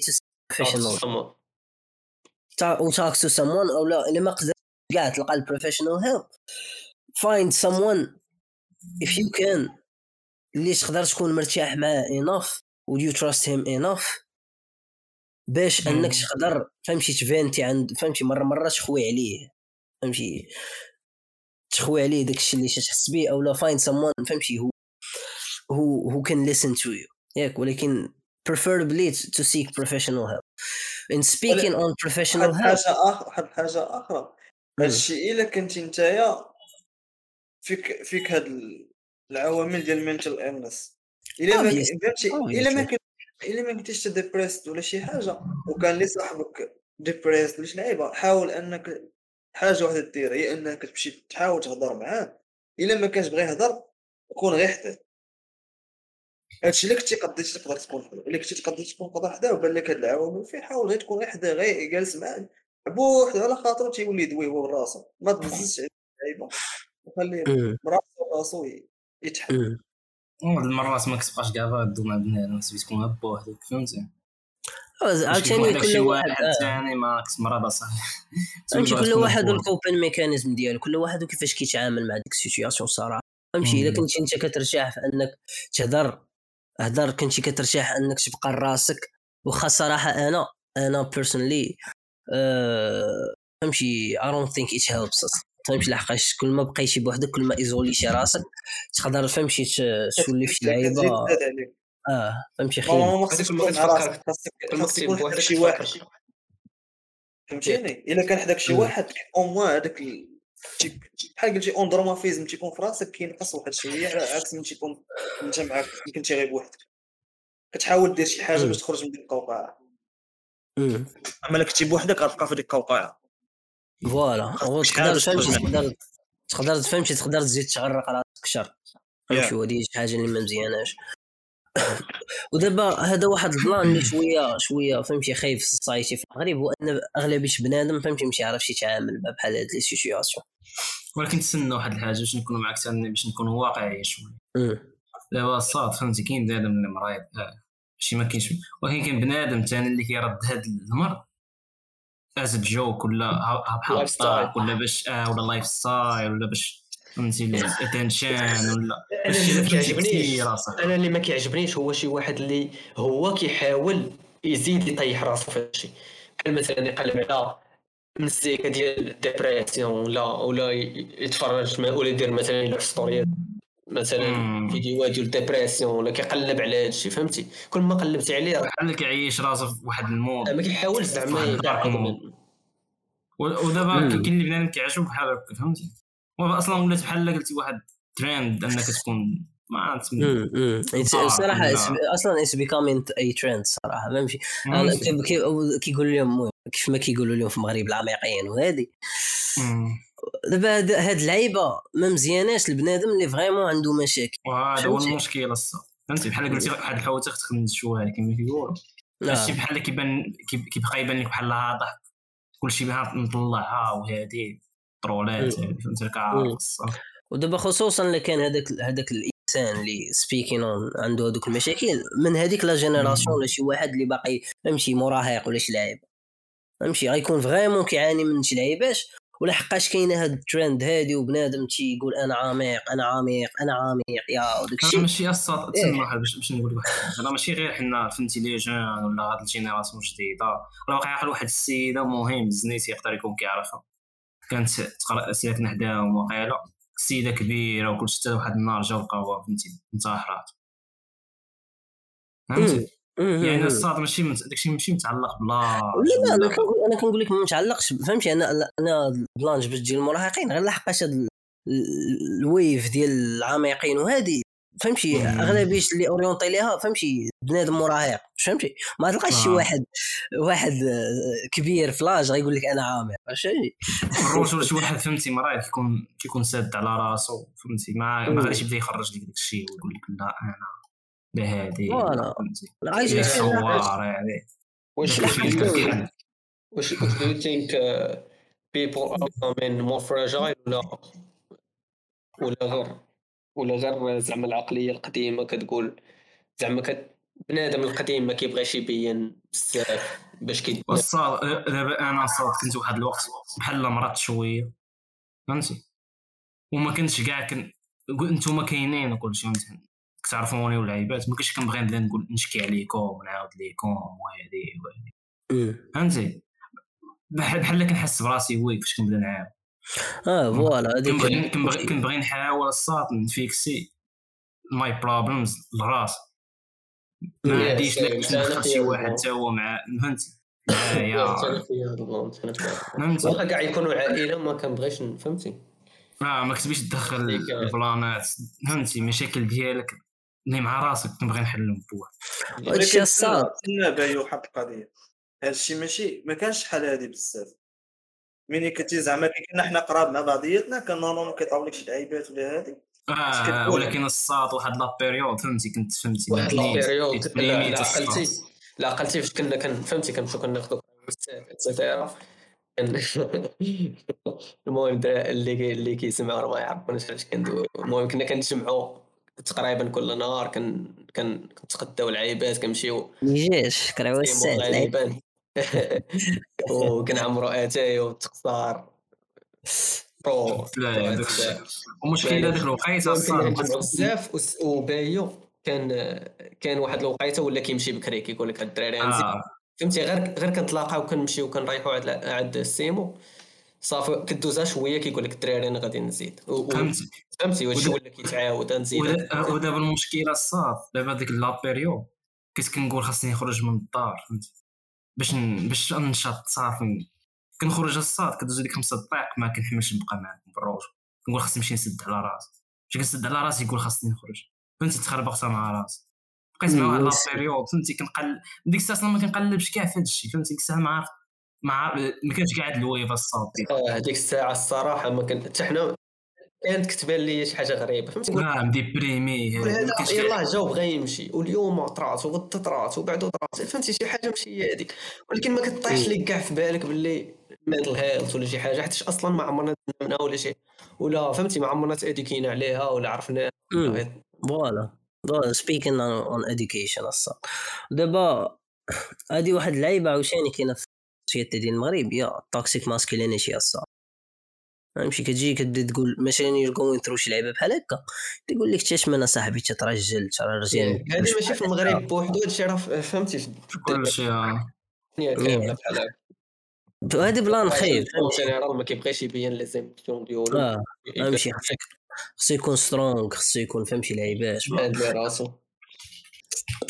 professional خصهم- وتاك تو سمون أو لا إلا ما قدر كاع تلقى البروفيشنال هيلب find someone if you can اللي تقدر تكون مرتاح معاه enough would you trust him enough باش أنك. تقدر فهمتي تفانتي عند فهمتي مرة مرة تخوي عليه. فهمتي تخوي عليه داكشي اللي تحس به أو لا find someone فهمتي هو. Who who can listen to you. ياك ولكن preferably to seek professional help. In speaking on professional help حاجة أخرى واحد الحاجة أخرى هادشي إلا كنتي نتايا فيك فيك هاد العوامل ديال ال mental illness إلا ما إلا ما. كنت إلا ما كنتيش depressed ولا شي حاجة وكان لي صاحبك depressed ولا شي لعيبة حاول أنك حاجة واحدة دير هي أنك تمشي تحاول تهضر معاه. إلا ما كانش بغى يهضر كون غير حداه هادشي اللي كنتي قديتي تقدر تكون حداه الا كنتي تقدر تكون قدر حداه وبان لك هاد العوامل فيه حاول غير تكون غير حداه غير جالس معاه بوحدو على خاطر تيولي يدوي هو براسو ما تبززش عليه اللعيبه وخليه. براسو راسو ي- يتحمل مم. واحد المرات ما كتبقاش كاع غادو مع بنادم خصك تكون غير بوحدك فهمتي عاوتاني كل شي واحد واحد آه. ثاني ما كتمرض اصاحبي فهمتي كل واحد والكوبين ميكانيزم ديالو كل واحد وكيفاش كيتعامل مع ديك السيتوياسيون الصراحه فهمتي إلا. كنتي أنت كترتاح في أنك تهضر هضر كنتي كترتاح أنك تبقى راسك. واخا صراحة أنا أنا personally فهمتي I don't think it helps فهمتي لحقاش كل ما بقيتي بوحدك كل ما إيزوليتي راسك تقدر فهمتي ت- تولي في لعيبة. آه فهمتي خير. ما خصكش تفكر كل ما كنتي بوحدك حداك شي واحد. فهمتيني؟ إلا كان حداك شي. واحد au moins هذاك بحال قلتي اندرومافيزم تيكون في راسك كينقص واحد شوية على عكس من تيكون انت معاك كنتي غير بوحدك كتحاول دير شي حاجة. باش تخرج من ديك القوقعة. أما إلا كنتي بوحدك غتبقى في ديك القوقعة. فوالا. شي منها. تقدر تقدر فهمتي تقدر تزيد تغرق راسك أكثر. فهمتي وهذه شي حاجة اللي ما مزياناش. ودابا هذا واحد ال plan اللي شوية شوية فهمتي خايب في ال society في المغرب هو ان اغلبيه بنادم فهمتي ماشي يعرفش يتعامل مع بحال هاد les situations ولكن تسنى واحد الحاجة باش نكونوا تاني باش نكونوا واقعيين شوية. دابا الصاط فهمتي كاين بنادم اللي مريض. آه، شي ما كاينش. ولكن كاين بنادم ثاني اللي كيرد هاد المرض. as joke ولا بحال lifestyle. الطاق ولا باش آه ولا lifestyle ولا باش فهمتي ال attention ولا أنا شي اللي كيعجبنيش. أنا اللي ما كيعجبنيش هو شي واحد اللي هو كيحاول يزيد يطيح راسو في هادشي. بحال مثلا يقلب على مزيكا ديال ال dépression ولا ولا يتفرج ما- ولا يدير مثلا يلعب story ات مثلا. فيديوهات ديال ال dépression ولا كيقلب على هادشي فهمتي؟ كل ما قلبتي عليه راه بحال كيعيش راسو في واحد ال mood. ما كيحاولش زعما ودابا. كاين اللي بنادم كيعجبو بحال هكا فهمتي؟ أصلا ولات بحال قلتي واحد ترند أنك تكون ما عرفت صراحة أصلا it's becoming a trend صراحة فهمتي؟ مم. كيف كيف- كيقول لهم كيف ما كيقولوا لهم في المغرب العميقين وهذه. دابا هاد اللعيبة ما مزياناش البنادم اللي vraiment عنده مشاكل وهذا هو؟ المشكل فهمتي؟ بحال قلتي واحد الحوته كتخنز الشواري كما كيقولوا. هادشي بحال كيبان كي- كيبقى يبان لك بحال ضحك كلشي بها مطلعها وهادي. هادي فهمتي راك مم. عارف الصاط. ودابا خصوصا اللي كان هذاك هذاك الإنسان اللي speaking on عنده هذوك المشاكل من هذيك la génération ولا شي واحد اللي باقي فهمتي مراهق ولا شي لعيب فهمتي غيكون vraiment كيعاني من شي لعيبات ولا حقاش كاينة هاد الترند هادي وبنادم تيقول أنا عميق أنا عميق أنا عميق يا وداك الشيء ماشي الصاط إيه. تسمى واحد باش باش نقول لك واحد الحاجة. راه ماشي غير حنا فهمتي les jeunes ولا هاد ال génération الجديدة راه واقع واحد السيدة مهم زنيت يقدر يكون كيعرفها كانت تقرأ ساكنه حداهم وقيله سيدة كبيرة وكلشي حتى واحد النهار جا لقاوها فهمتي؟ انتحرات فهمتي؟ يعني الصاط ماشي داكشي ماشي متعلق بلا لا لا أنا كنقول لك ما متعلقش فهمتي؟ أنا أنا ال plan جبت ديال المراهقين غير لحقاش هاد ال- ال wave ديال العميقين وهذه فهمتي. اغلبيه اللي orienté ليها فهمتي؟ بنادم مراهق فهمتي؟ ما تلقاش شي آه. واحد واحد آه، كبير فلاج غيقول لك أنا عامر فهمتي الرجل شي واحد فهمتي؟ مريض كيكون كيكون ساد على راسو فهمتي؟ ما. ما غاديش يبدا يخرج لك داك الشيء ويقول لك لا أنا لا هادي فوالا. فهمتي؟ عايش صوار يعني. واش واش do? you think uh, people are men more fragile ولا ولا غير ولا غير زعما العقلية القديمة كتقول زعما كت بنادم القديم ما كيبغيش يبين بزاف باش كي دابا أنا صاط كنت واحد الوقت بحال مرضت شوية. فهمتي؟ وما كنتش كاع كن انتوما كاينين وكل شيء كتعرفوني واللعيبات ما كنتش كنبغي نبدا نقول نشكي عليكم ونعاود ليكم وهادي وهادي. فهمتي؟ بحال بحال كنحس براسي weak فاش كنبدا نعاود. آه voilà هذيك كنبغي كنبغي كنبغي نحاول الصاط نفيكسي my problems لراسي ما عنديش. باش ندخل شي واحد. حتى هو مع فهمتي معايا. فهمتي واخا كاع يكونوا عائلة ما كنبغيش فهمتي؟ آه ما كتبغيش تدخل ال plan ات فهمتي مشاكل ديالك. اللي مع راسك كنبغي نحلهم بوحدي هادشي الصعيب. بايو واحد القضية؟ هذا الشيء ماشي ما كانش شحال هذه بزاف. ملي كنتي زعما كي كنا حنا قراب مع بعضياتنا كان normalement كيطراو لك شي لعيبات ولا هذه آه كتقول؟ ولكن الصاط واحد la période فهمتي كنت فهمتي واحد la période لا. عقلتي لا عقلتي فاش كنا كن فهمتي كنمشيو كناخذو et cetera المهم اللي كي- اللي كيسمعوا راه ما يعرفوناش علاش كندوي المهم كنا كنتجمعوا تقريبا كل نهار كن كن كنتغداو العيبات كنمشيو نيجيش كراوي الساعة وكنعمرو اتاي وتقصار برو ومشكل هذاك الوقيته بزاف وبايو كان كان واحد الوقيته ولا كيمشي بكري كيقول لك الدراري آه. فهمتي؟ غير غير كنتلاقاو كنمشيو كنريحو عند عند السيمو صافي كدوزها شوية كيقول لك الدراري أنا غادي نزيد. فهمتي؟ فهمتي ودا- ولا كيتعاود نزيد. ودا- ودابا المشكلة الصاط دابا ديك la période كنت كنقول خاصني نخرج من الدار فهمتي؟ باش. باش ننشط صافي. كنخرج الصاد كدوز ديك خمسة دقائق ما كنحملش نبقى معاكم بالروج كنقول خاصني نمشي نسد على راسي. باش كنسد على راسي يقول خاصني نخرج. فهمتي؟ تخربقت مع راسي. بقيت مع واحد مم، لا يس. بيريود فهمتي؟ كنقل ديك الساعة أصلاً ما كنقلبش كاع في هادشي فهمتي؟ ديك الساعة ما عارف ما عارف ما كانش قاعد الويفه الصاد. ديالي. آه، هذيك الساعة الصراحة ما كان حتى حنا كانت كتبان لي شي حاجة غريبة فهمتي كانش قاعد- يلاه جا وبغى يمشي واليوم طرات وغدا طرات وبعدو طرات فهمتي؟ شي حاجة ماشي هي هذيك ولكن ما كطيحش لك كاع في بالك باللي mental health ولا شي حاجة حيت أصلا ما عمرنا دنا ولا شي. ولا فهمتي؟ ما عمرنا ت éduqu ينا عليها ولا عرفناها مم. voilà. voilà speaking on education الصاد دابا هادي واحد اللعيبه عاوتاني كاينة في ال société ديال المغرب هي toxic masculinity الصاد فهمتي؟ كتجي كتبدا تقول مثلا you're going through شي لعيبه بحال هكا تقول لك تشمن صاحبي تترجل ترى رجال هذه ماشي في المغرب بوحدو هادشي راه فهمتي؟ في كل شيء آه. بحال هكا. هادي plan خايب. général ما كيبغيش يبين les émotions ديالو. آه. فهمتي خصك خصو يكون strong خصو يكون فهمتي لعيبات راسو.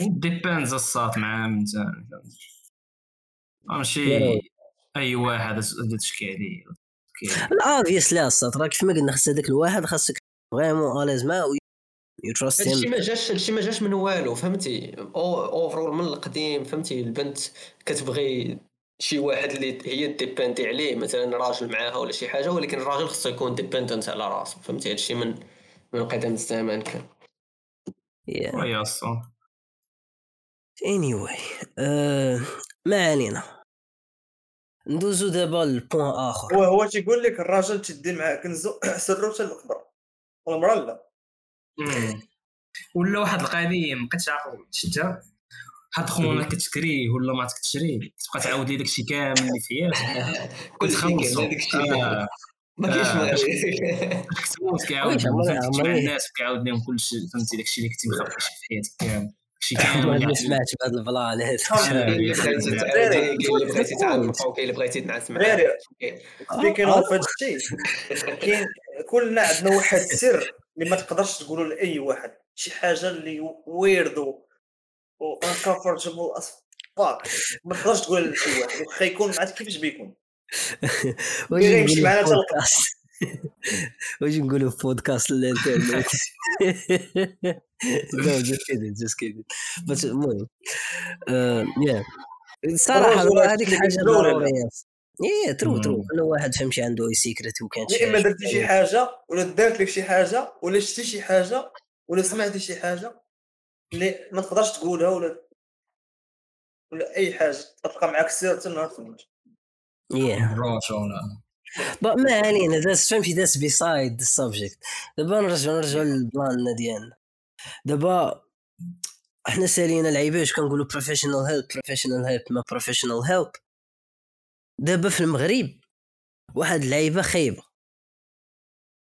depends الصات مع من يا ماشي. أي واحد غادي تشكي عليه لا obviously الصاد راك كيف ما قلنا خص هذاك الواحد خاصك vraiment à l'aise معاه you trust هادشي ما جاش هادشي ما جاش من والو فهمتي؟ overall من القديم فهمتي؟ البنت كتبغي شي واحد اللي هي dépendée عليه مثلا راجل معاها ولا شي حاجة ولكن الراجل خصو يكون dependent على راسو فهمتي؟ هادشي من من قدم الزمان كان. و yeah الصاد anyway ما علينا. ندوزو دابا لبوان آخر. هو هو تيقول لك الراجل تدي معاه كنزو سرو حتى القبر والمرأة لا. ولا واحد القضية ما بقيتش عاقل شتا. واحد خونا كتشريه ولا ما تكتشريه تبقى تعاود لي داكشي كامل اللي في حياتك كل شيء. هذاك الشيء. آه. ما كاينش آه. كتموت كيعاود عمري- الناس كيعاود لهم كل شيء فهمتي داكشي اللي كنتي مخبي في حياتك كامل. داكشي ما سمعتش بهذا ال plan. هذا بغيتي تعرف تنعس speaking of هادشي كاين كلنا عندنا واحد السر اللي ما تقدرش تقولوا لأي واحد. شي حاجة اللي weird و uncomfortable as fuck ما تقدرش تقول لشي واحد. واخا يكون معاك كيفاش بيكون. نقولوا معنا بودكاست واش نقولوا في بودكاست الانترنت لا just kidding just kidding بس المهم yeah الصراحة هذيك حاجة؟ ضرورية. yeah true true. كل واحد فهمتي عنده أي secret وكانت يا إما درتي شي حاجة ولا دارت لك شي حاجة ولا شتي شي حاجة ولا سمعتي شي حاجة اللي ما تقدرش تقولها ولا ولا أي حاجة تبقى معاك سر حتى النهار تموت يا روش ولا But ما علينا that's فهمتي؟ that's beside ال subject دابا نرجعو نرجعو لل plan ديالنا دابا إحنا سالينا العيبات كنقولوا professional help professional help ما professional help دابا في المغرب واحد اللعيبة خايبة.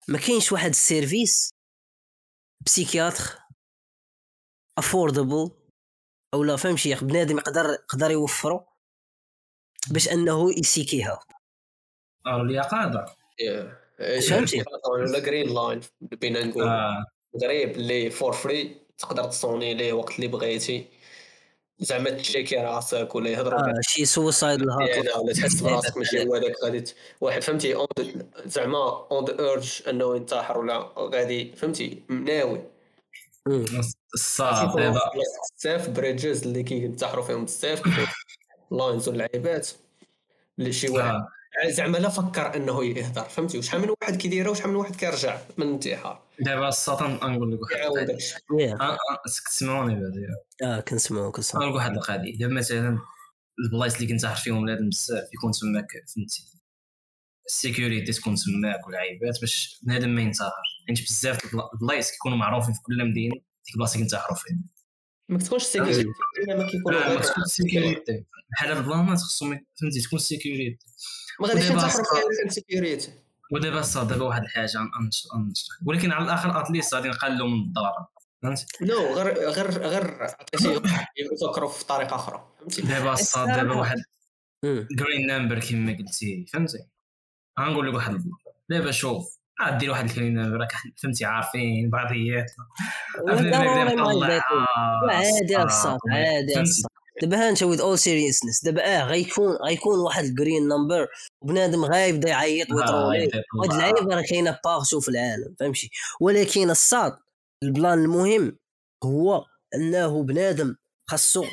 ما كاينش واحد ال service psychiatre affordable أو لا فهمتي؟ بنادم يقدر يقدر يوفرو باش أنه ي seek يها. قادر فهمتي؟ ولا green line بينا نقول قريب اللي for free تقدر تصوني ليه وقت اللي بغيتي. زعما تشيكي راسك ولا يهضروا آه شي suicide الهاك يعني ولا تحس براسك ماشي هو هذاك غادي واحد فهمتي؟ on the- زعما on the verge انه ينتحر ولا غادي فهمتي؟ ناوي. دابا بزاف bridges اللي كينتحروا فيهم بزاف lines واللعيبات. اللي شي واحد آه. زعما لا فكر إنه يهضر فهمتي؟ وشحال من واحد كيديرها وشحال من واحد كيرجع من الانتحار دابا الصاد نقول لك واحد yeah آه، آه، تسمعوني بعدا آه كنسمعو كنسمعو. نقول لك واحد القضية. دابا مثلا البلايص اللي كنتحر فيهم بنادم بزاف يكون تماك فهمتي؟ ال sécurité تكون تماك والعيبات باش بنادم ما ينتحر. حيت بزاف البلا- البلايص كيكونوا معروفين في كل مدينة ديك البلاصه اللي كنتحروا فيها ما كتكونش sécurité ما كيكونوا غير تكون sécurité بحال هاد البلانات خصهم فهمتي تكون sécurité ما غاديش إلا كان sécurité ودابا صار دابا واحد الحاجة غنش- غنشرح ولكن على الآخر at least غادي نقلوا من الضرر فهمت no غير غير غير عطيتيهم يفكروا في طريقه أخرى فهمتي دابا صار دابا واحد. green number كما قلتي فهمتي غنقول لك واحد ال plan دابا شوف عاد دير واحد number راك فهمتي عارفين بعضيات. عادي الصاد عادي الصاد دابا ها أنت with all seriousness دابا آه غيكون غيكون واحد ال green number وبنادم غايبدا يعيط ويطرولي هاد اللعيبة راه كاينة partout في العالم فهمتي؟ ولكن الصاد ال plan المهم هو أنه بنادم خاصو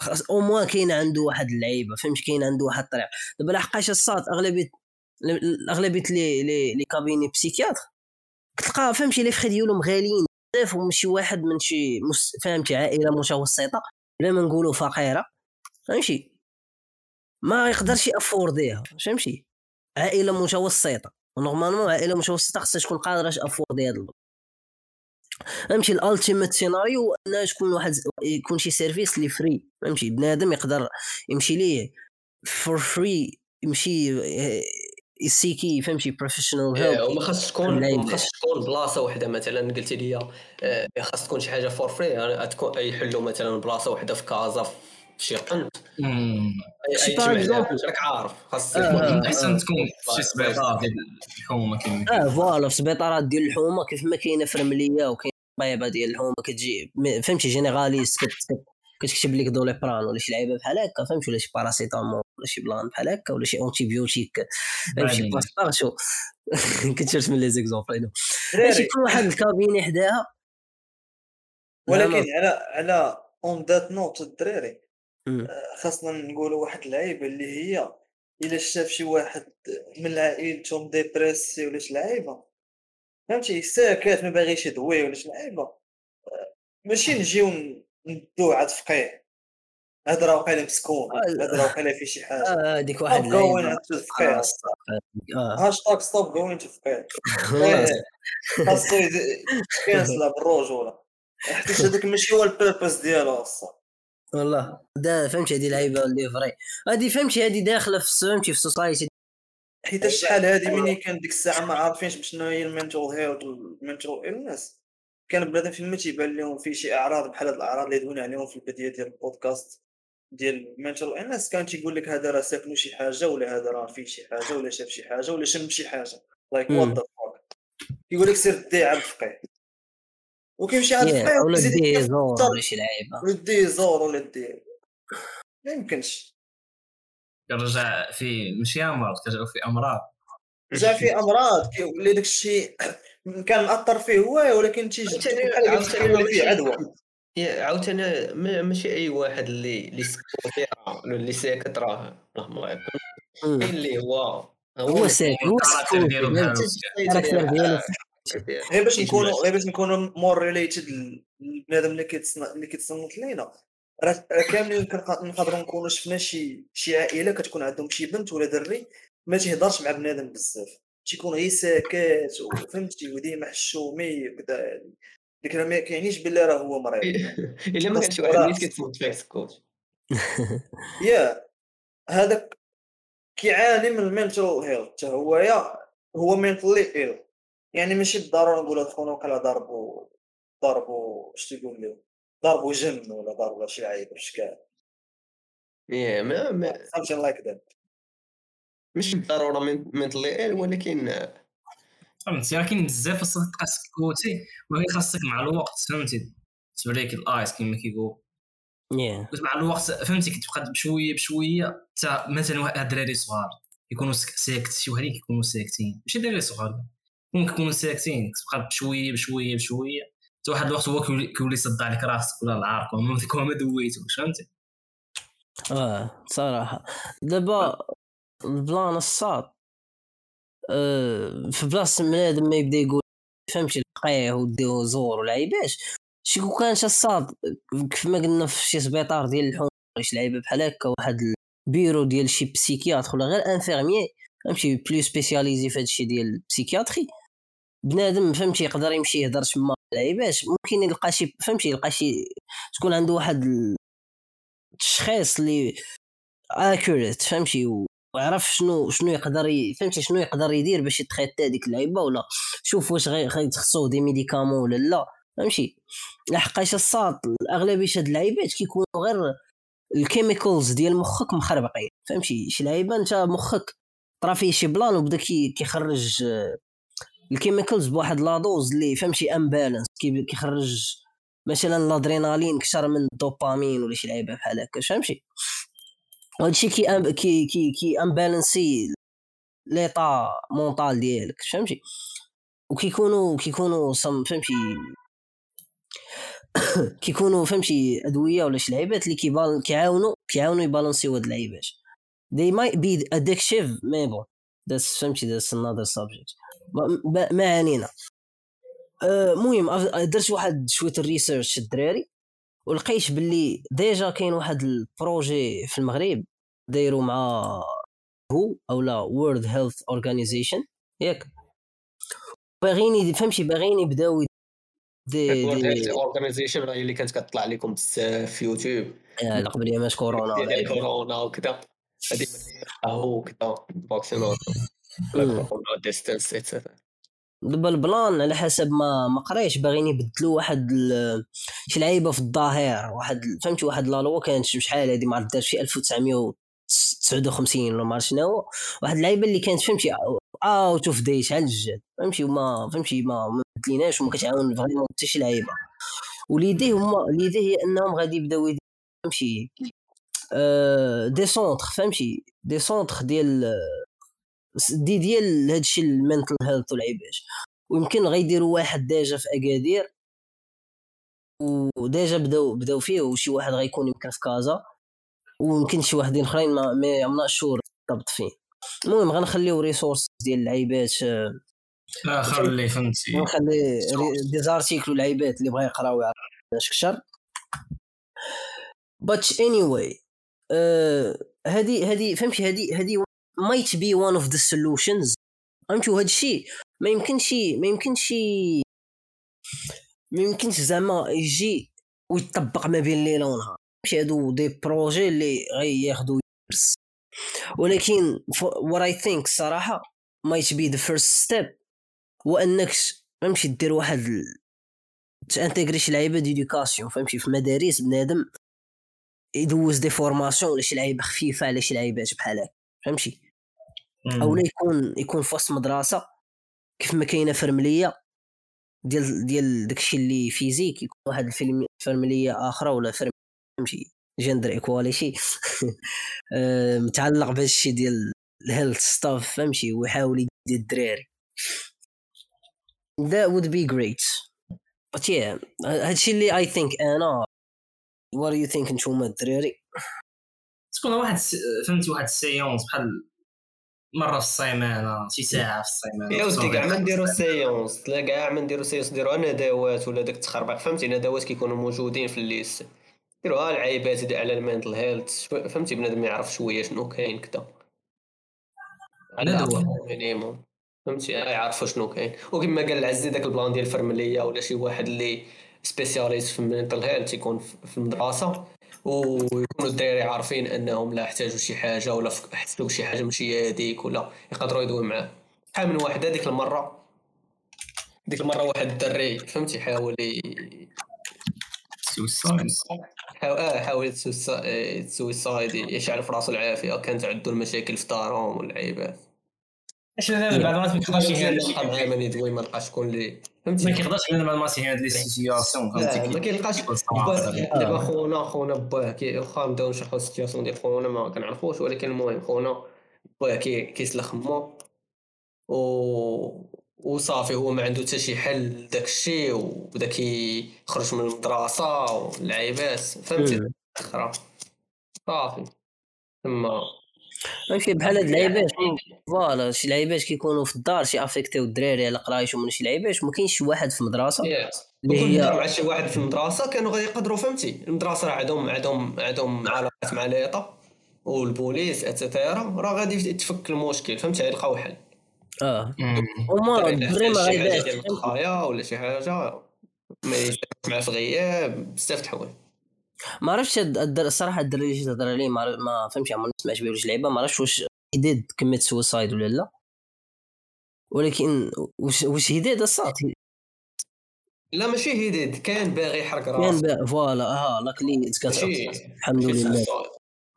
خاص au moins كاين عنده واحد اللعيبة فهمتي؟ كاين عنده واحد الطريق دابا لحقاش الصاد اغلبيه أغلبية les les les cabinets psychiatres. كتلقى فهمتي les frais ديالهم غاليين بزاف ومشي واحد من شي فهمتي عائلة متوسطة بلا ما نقولوا فقيرة فهمتي؟ ما يقدرش ي afford يها فهمتي؟ عائلة متوسطة. normalement عائلة متوسطة خصها تكون قادرة afford ي هذا ال plan فهمتي؟ ال ultimate scenario انه تكون واحد يكون شي service اللي free فهمتي؟ بنادم يقدر يمشي ليه for free يمشي ي seek ي فهمتي professional إيه، help وما خاصش تكون. ما خاصش تكون بلاصة وحدة مثلا قلتي لي آه، خاص تكون شي حاجة for free تكون يحلوا مثلا بلاصة وحدة في كازا في شي قنت شي. لها، راك عارف خاص آه، آه. أحسن تكون في شي سبيطار ديال الحكومة كما آه voilà في سبيطارات ديال الحومة كيف ما كاينة في رملية وكاين طيبة ديال الحومة كتجي م- فهمتي généraliste كتكتب لك Doliprane ولا شي لعيبة بحال هكا فهمتي؟ ولا شي paracétamol ولا شي plan بحال هكا ولا شي antibiotique فهمتي؟ بعدين. parce que partout كنت من les exemples ماشي يكون واحد ال cabinet حداها ولكن على على اون ذات نوت الدراري خاصنا نقولوا واحد اللعيبة اللي هي إلا شاف شي واحد من عائلتهم dépressé ولا شي لعيبة فهمتي؟ ساكت ما باغيش يدوي ولا شي لعيبة آه، ماشي نجيو ندوه عند فقيه هذا راه وقيله مسكون. آه، هذا راه وقيله في شي حاجة. هذيك واحد ستوب جوين فقيه آه. hashtag stop going to فقيه خاصو cancela بالرجوله حيت هذاك ماشي هو ال purpose ديالو أصلا. والله. دا فهمتي هذه لعيبة اللي vrai. هذه فهمتي هذه داخلة في فهمتي في ال society حيت شحال هذه ملي كان ديك الساعة ما عارفينش بشنو هي ال mental health وال mental illness كان بنادم فيما تيبان لهم فيه شي أعراض بحال هاد الأعراض اللي دوينا عليهم في البداية ديال البودكاست ديال ال mental illness كان تيقول لك هذا راه ساكنو شي حاجة ولا هذا راه فيه شي حاجة ولا شاف شي حاجة ولا شم شي حاجة. like. what the fuck يقول لك سير دي عند الفقيه. وكيمشي عند الفقيه ولا دي زور ولا شي لعيبة. ولا دي زور ولا دي. ما يمكنش. كنرجع في ماشي أمراض كنرجعوا في أمراض. جا في أمراض كيولي داك الشيء كان مأثر فيه هو ولكن تيجي عاوتاني فيه عدوى. عاوتاني ما- ماشي أي واحد اللي اللي فيه ولا اللي ساكت راه راه مم. كاين اللي هو هو ساكت هو ال character ديالو ال character ديالو غير باش نكونوا غير باش نكونوا more related للبنادم اللي كيتصنت اللي كيتصنت لينا. راه كاملين نقدروا نكونوا شفنا شي شي عائلة كتكون عندهم شي بنت ولا دري ما تيهضرش مع بنادم بزاف. تيكون غير ساكت وفهمتي وديما حشومي وكذا ديك راه ما كيعنيش باللي راه هو مريض. إلا ما كانش واحد اللي كيتصنت فيك سكوت يا هذاك كيعاني من ال mental health حتى هو يا هو mentally ill يعني ماشي بالضرورة نقول هاد خونا وكلا ضربوا ضربوا اش تيقول لي ضربوا جن ولا ضربوا شي لعيبه بشكال يا ما, ما something like that. مش بالضرورة mentally ولكن فهمتي راه كاين بزاف خاصك تبقى سكوتي ولكن خاصك مع الوقت فهمتي؟ to break the ice كما كيقول yeah. مع الوقت فهمتي؟ كتبقى بشويه بشوية حتى مثلا واحد الدراري صغار يكونوا ساكت شي وحدين كيكونوا ساكتين. ماشي دراري صغار ممكن يكونوا ساكتين. كتبقى بشويه بشويه بشوية حتى واحد الوقت هو كيولي يصدع لك راسك ولا العارق وما ديك ما دويتوش فهمتي؟ آه صراحة. دابا ال plan الصاط آه في بلاصة بنادم ما يبدا يقول فهمتي لقيه وديه زور ولعيبات شي كون كان الصاط كيف ما قلنا في شي سبيطار ديال الحومه ولا شي لعيبة بحال هكا واحد البيرو ديال شي psychiatre ولا غير infirmier فهمتي plus spécialisé في هادشي ديال ال psychiatrie. بنادم فهمتي يقدر يمشي يهضر تما لعيبات ممكن يلقى شي فهمتي يلقى شي تكون عنده واحد التشخيص اللي accurate فهمتي ويعرف شنو شنو يقدر. فهمتي شنو يقدر يدير باش يتخيط هذيك اللعيبة ولا شوف واش غي- غيتخصوه des médicaments ولا لا. فهمتي؟ لحقاش الساط أغلبية هاد اللعيبات كيكونوا غير ال chemicals ديال مخك مخربقين. فهمتي؟ شي لعيبة انت مخك طرا فيه شي plan وبدا كي كيخرج ال chemicals بواحد la dose اللي فهمتي imbalance كيخرج مثلا الأدرينالين كثر من الدوبامين ولا شي لعيبة بحال هكا. فهمتي؟ وهادشي كي أم كي كي كي imbalanci l'état mental ديالك فهمتي؟ وكيكونوا كيكونوا صم فهمتي؟ كيكونوا فهمتي أدوية ولا شي لعيبات اللي كيبال كيعاونوا كيعاونوا يـ balancer و هاد اللعيبات. They might be addictive mais bon that's فهمتي that's another subject. ما, علينا. المهم أف- درت واحد شوية ال research الدراري. ولقيت باللي déjà كاين واحد ال projet في المغرب دايرو مع WHO أو لا World Health Organization ياك. باغيين فهمتي؟ باغيين يبداو دي دي organization هي اللي كانت كطلع لكم بزاف في يوتيوب. لا قبل ايامات كورونا. كورونا وكذا هذيك WHO كذا vaccinات كورونا distance et cetera دابا ال plan على حسب ما ما قريتش باغيين يبدلوا واحد شي لعيبة في الظهير واحد فهمتي؟ واحد la loi كانت شحال هذه ما عرفت دارت في 1959 ولا ما عرفت شنو. واحد اللعيبة اللي كانت فهمتي؟ out of date على الجد فهمتي؟ وما فهمتي؟ ما ما بدليناش وما كتعاون vraiment حتى شي لعيبة. والي idée هما l'idée هي انهم غادي يبداو فهمتي؟ آه، des centres فهمتي؟ des centres ديال دي ديال هادشي ال mental health والعيبات ويمكن غيديروا واحد déjà في أكادير و déjà بداو بداو فيه وشي واحد غيكون يمكن في كازا ويمكن شي واحدين أخرين ما ما I'm not sure بالضبط فيه المهم غنخليو resources ديال اللعيبات آه، اللي فهمتي. غنخلي ري- des articles واللعيبات اللي بغا يقراو يعرف but anyway هادي هادي فهمتي؟ هادي هادي might be one of the solutions. فهمتي وهذا الشيء ما يمكنش ما يمكنش ما يمكنش زعما يجي ويطبق ما بين الليل ونهار. ماشي هادو des projets اللي غياخدو يرس ولكن what I think الصراحه might be the first step هو أنك فهمتي دير واحد ت intégrer شي لعيبة d'éducation فهمتي؟ في مدارس بنادم يدوز des formations ولا شي لعيبة خفيفة على شي لعيبات بحال هكا. فهمتي؟ أو لا يكون يكون في وسط مدرسة كيف ما كاينة فرملية ديال ديال داكشي اللي physique يكون واحد الفيلم فرملية أخرى ولا فرم فهمتي؟ gender equality متعلق بهذا الشيء ديال ال health stuff فهمتي؟ ويحاول يدي الدراري. That would be great. But yeah هادشي اللي I think أنا what do you think نتوما الدراري؟ تكون واحد فهمتي؟ واحد ال séance بحال مرة في السيمانه شي ساعة في السيمانه يا ودي كاع ما نديرو. séance لا كاع ما نديرو séance نديروها ندوات ولا داك التخربيق فهمتي؟ ندوات كيكونوا موجودين في ال lycée نديروها العيبات دي على ال mental health فهمتي؟ بنادم يعرف شوية شنو كاين ندوة. الأقل minimum فهمتي؟ يعرفوا شنو كاين. وكما قال العزي داك ال plan ديال الفرملية ولا شي واحد اللي spécialiste في ال mental health يكون في في المدرسة. ويكونوا الدراري عارفين انهم لا احتاجوا شي حاجة ولا حسوا بشي حاجة ماشي هذيك ولا يقدروا يدوي معاه. شحال من واحد هذيك المرة ديك المرة واحد الدري فهمتي؟ حاول suicide حاول آه حاول suicide يشعل في راسو العافية كانت عنده المشاكل في دارهم واللعيبات اش بعض الناس ما معاه من يدوي ما لقاش شكون اللي ما فهمتي كيقدرش يهاد بعض يهاد les situations ما كيلقاش. دابا خونا خونا باه كي واخا نبداو نشرحو ال situation ديال خونا ما كنعرفوش ولكن المهم خونا باه كي كيسلخ مو. و وصافي هو ما عنده حتى شي حل داك الشيء وبدا كيخرج من المدرسة واللعيبات فهمتي. أخرى صافي. تما ماشي بحال هاد اللعيبات voilà شي لعيبات كيكونوا في الدار تي affectيو الدراري على قرايتهم ولا شي لعيبات ما كاينش شي واحد في المدرسة اللي هي مع شي واحد في المدرسة كانوا غادي يقدروا فهمتي المدرسة راه عندهم عندهم عندهم علاقات مع l'état والبوليس et cetera راه غادي يتفك المشكل فهمتي يلقاو حل آه. هما الدري ما الضحايا ولا شي حاجة ما معاه في غياب بزاف د الحوايج ما عرفتش الصراحة الدري اللي تهضر عليه ما ما فهمتش عمرني ما ولا شي لعيبة. ما عرفتش واش he did commit suicide ولا لا. ولكن واش واش he did الصاط لا ماشي he did كان باغي يحرق كان راسو با- voilà آه لاك اللي الحمد لله.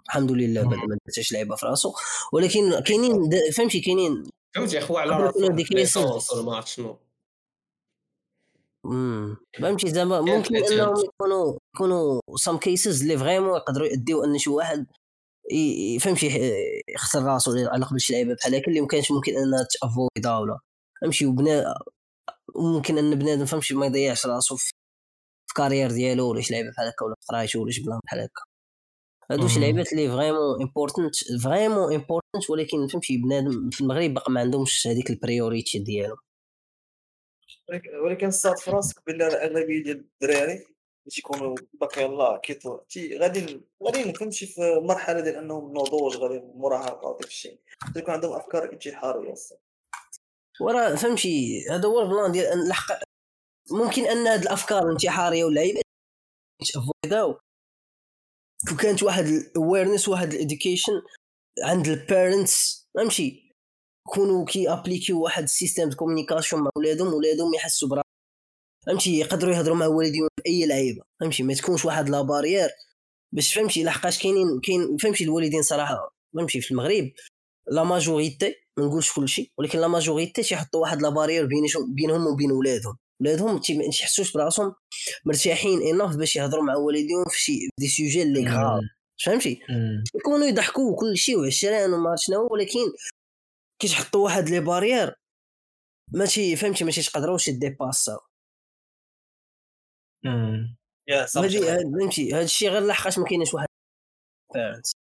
الحمد لله بعد ما درتش لعيبة في راسو ولكن كاينين فهمتي كاينين فهمتي خو على راسو شنو. امم فهمتي زعما ممكن. انهم يكونوا يكونوا some cases اللي vraiment يقدروا يديو أن شي واحد فهمتي يخسر راسو على قبل شي لعيبة بحال هكا اللي مكانش ممكن أنها ت avoidا ولا فهمتي وبنا ممكن أن بنادم فهمتي ما يضيعش راسو في في carrière ديالو ولا شي لعيبة بحال هكا ولا في قرايته ولا شي plan بحال هكا هادو شي. لعيبات اللي vraiment important vraiment important ولكن فهمتي بنادم في المغرب باقي ما عندهمش هذيك ال priorité ديالو ولكن- صاط في راسك راه الاغلبيه ديال الدراري اللي تيكونوا باقي يلاه كيطلع تي غادي غادي فهمتي في مرحلة ديال أنهم نضوج غادي المراهقه وداك الشيء. تيكون عندهم أفكار انتحاريه. وراه فهمتي هذا هو ال plan ديال أن الحق ممكن أن هاد الأفكار الانتحارية واللعيبة avoidاو وكانت واحد ال awareness واحد ال education عند ال parents فهمتي؟ يكونوا كي appliquيو واحد ال système de communication مع ولادهم ولادهم يحسوا برا. فهمتي؟ يقدروا يهضروا مع والديهم في أي لعيبة. فهمتي؟ ما تكونش واحد la barrière باش فهمتي؟ لحقاش كاينين كاين فهمتي الوالدين صراحة؟ فهمتي؟ في المغرب la majorité ما نقولش كل شيء ولكن la majorité تيحطوا واحد la barrière بينهم بينهم وبين ولادهم. ولادهم ما تيحسوش براسهم مرتاحين enough باش يهضروا مع والديهم في شي des sujets اللي غراف فهمتي. يكونوا يضحكوا وكل شيء وعشران وما عرفت شنو ولكن كي تحطوا واحد les barrières ماشي فهمتي ماشي تقدروش dépassاو فهمتي هاد الشيء غير لحقاش ما كاينش واحد. Parents.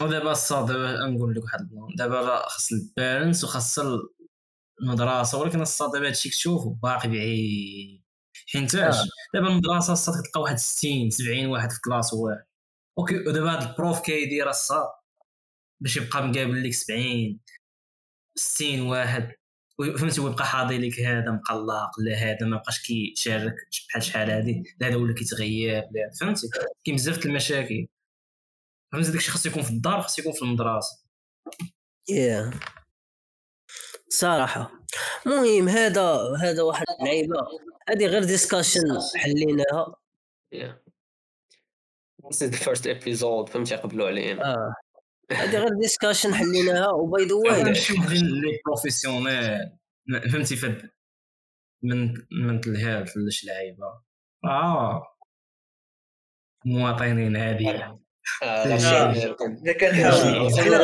ودابا الصاط دابا نقول لك واحد ال plan دابا راه خاص ال parents وخاص المدرسة ولكن الصاط دابا هادشي كتشوفو باقي بعيد. حينتاش آه. دابا المدرسة الصاط كتلقى واحد 60 70 واحد في classe واحد. okay ودابا هاد ال prof كيدير الصاط باش يبقى مقابل لك 70 60 واحد. فهمتي ويبقى حاضي لك هذا مقلق لا هذا ما بقاش كيشارك بحال شحال هادي لا هذا ولا كيتغيب لا فهمتي؟ كاين بزاف د المشاكل. فهمتي داكشي خاصو يكون في الدار خاصو يكون في المدرسة. يا صراحة. مهم هذا هذا واحد اللعيبة. هذه غير discussion حليناها. This is the first episode فهمتي قبلوا علينا. آه. هذه غير discussion حليناها. و by the way نمشيو les professionnels فهمتي فد من من ال help في شي لعيبة. آه. مواطنين هادي. آه، يسولوا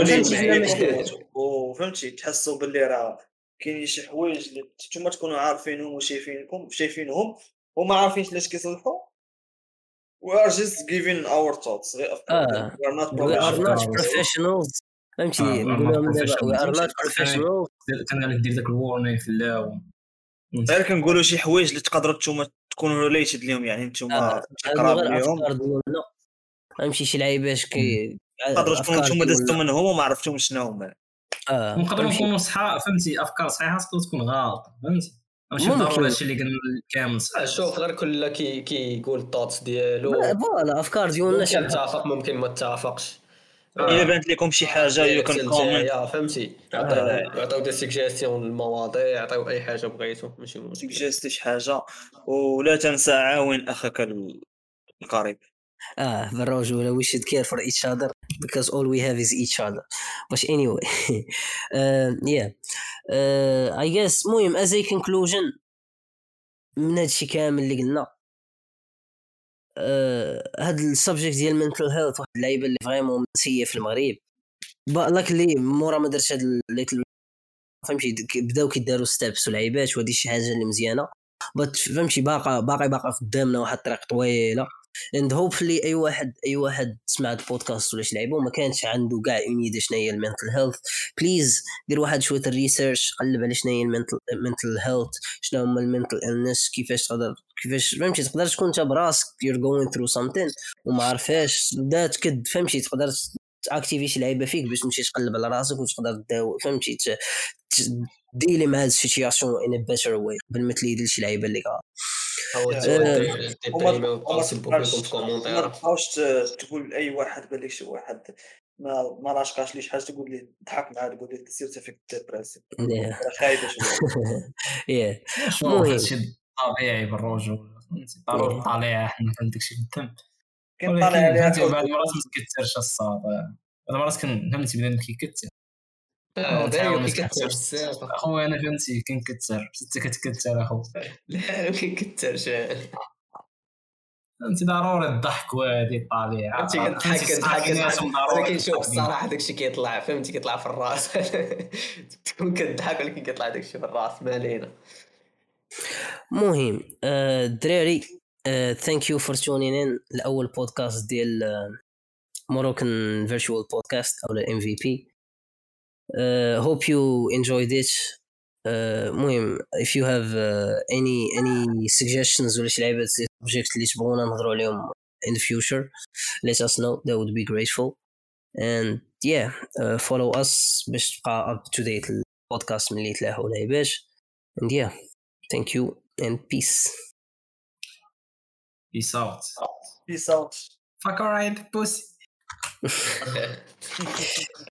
فهمتي. وفهمتي تحسوا باللي راه كاينين شي حوايج اللي نتوما تكونوا عارفينهم وشايفينكم شايفينهم وما عارفينش علاش كيصلحوا. We are just giving our thoughts. آه. we are not we are not professionals. فهمتي نقول لهم دابا not professionals. professionals كان غادي دير داك ال warning في اللول غير كنقولوا شي حوايج اللي تقدروا نتوما تكونوا related ليهم يعني نتوما غير ليهم فهمتي شي لعيبات كي تقدروا تكونوا نتوما دزتوا ديالنا. منهم وما عرفتوش شنو هما آه ونقدروا فهمتي؟ نكونوا صحا فهمتي أفكار صحيحة تقدر تكون غلط فهمتي ماشي. ضروري هادشي اللي قلنا كامل صح آه، شوف غير كل كي كيقول الطوت ديالو. لا، voilà أفكار ديالنا ممكن شي نتفق ممكن ما نتفقش الا بانت لكم شي حاجة you can comment فهمتي. عطيو عطيو des suggestions المواضيع عطيو أي حاجة بغيتو ماشي مشكل سجلت شي حاجة ولا تنسى عاون أخاك ال- القريب. آه بالرجوله we should care for each other. Because all we have is each other. But anyway uh, yeah. Uh, I guess المهم as a conclusion من هادشي كامل اللي قلنا uh, هاد ال subject ديال mental health واحد اللعيبة اللي vraiment منسية في المغرب. لاكلي مورا ما درت هاد ال- little فهمتي بداو كيداروا steps ولعيبات وهادي شي حاجة اللي مزيانة. فهمتي باقا باقي باقا قدامنا واحد الطريق طويلة. and hopefully أي واحد أي واحد سمع البودكاست ولا شي لعيبه وما كانش عنده كاع اون شنو هي ال mental health please دير واحد شوية ال research قلب على شنو هي ال mental mental health شنو هما ال mental illness كيفاش تقدر كيفاش فهمتي؟ تقدر تكون انت براسك you're going through something وما عارفاش بدا تكد فهمتي؟ تقدر ت activer شي لعيبة فيك باش تمشي تقلب على راسك وتقدر فهمتي؟ deal ي مع هاد ال situation in better way قبل ما ت lead ي شي لعيبة اللي هو آه، ما تبقاوش تقول لأي واحد بالك شي واحد ما ما راشقاش ليه شي حاجة تقول ليه تضحك معاه تقول ليه سير فيك Yeah. خايبة شوية. المهم. هادشي طبيعي بالرجوله فهمتي ضروري طالع حنا فهمت داكشي في الدم كنطلع ولكن عليها بعض المرات ما تكثرش الصاد بعض المرات كن فهمتي بنادم كيكثر آه، أخويا أنا فهمتي كنكثر انت كتكثر أخو. لا ما كيكثرش فهمتي ضروري الضحك وهادي الطبيعة. كنضحك ناسهم ضروري ولكن شوف. الصراحة داكشي كيطلع فهمتي كيطلع في الراس. تكون كتضحك ولكن كيطلع داكشي في الراس. ما علينا. المهم الدراري ثانك يو فور تونين ان لأول بودكاست ديال موروكان فيرتشوال بودكاست أو الام في بي هوب يو enjoyed it آه، المهم if you have uh, any any suggestions ولا شي لعيبات subject اللي تبغونا نهضروا عليهم in the future let us know that would be grateful and yeah uh, follow us باش تبقى up to date البودكاست ملي يتلاحوا لعيبات and yeah thank you and peace Peace out. بيس اوت Fuck alright, pussy.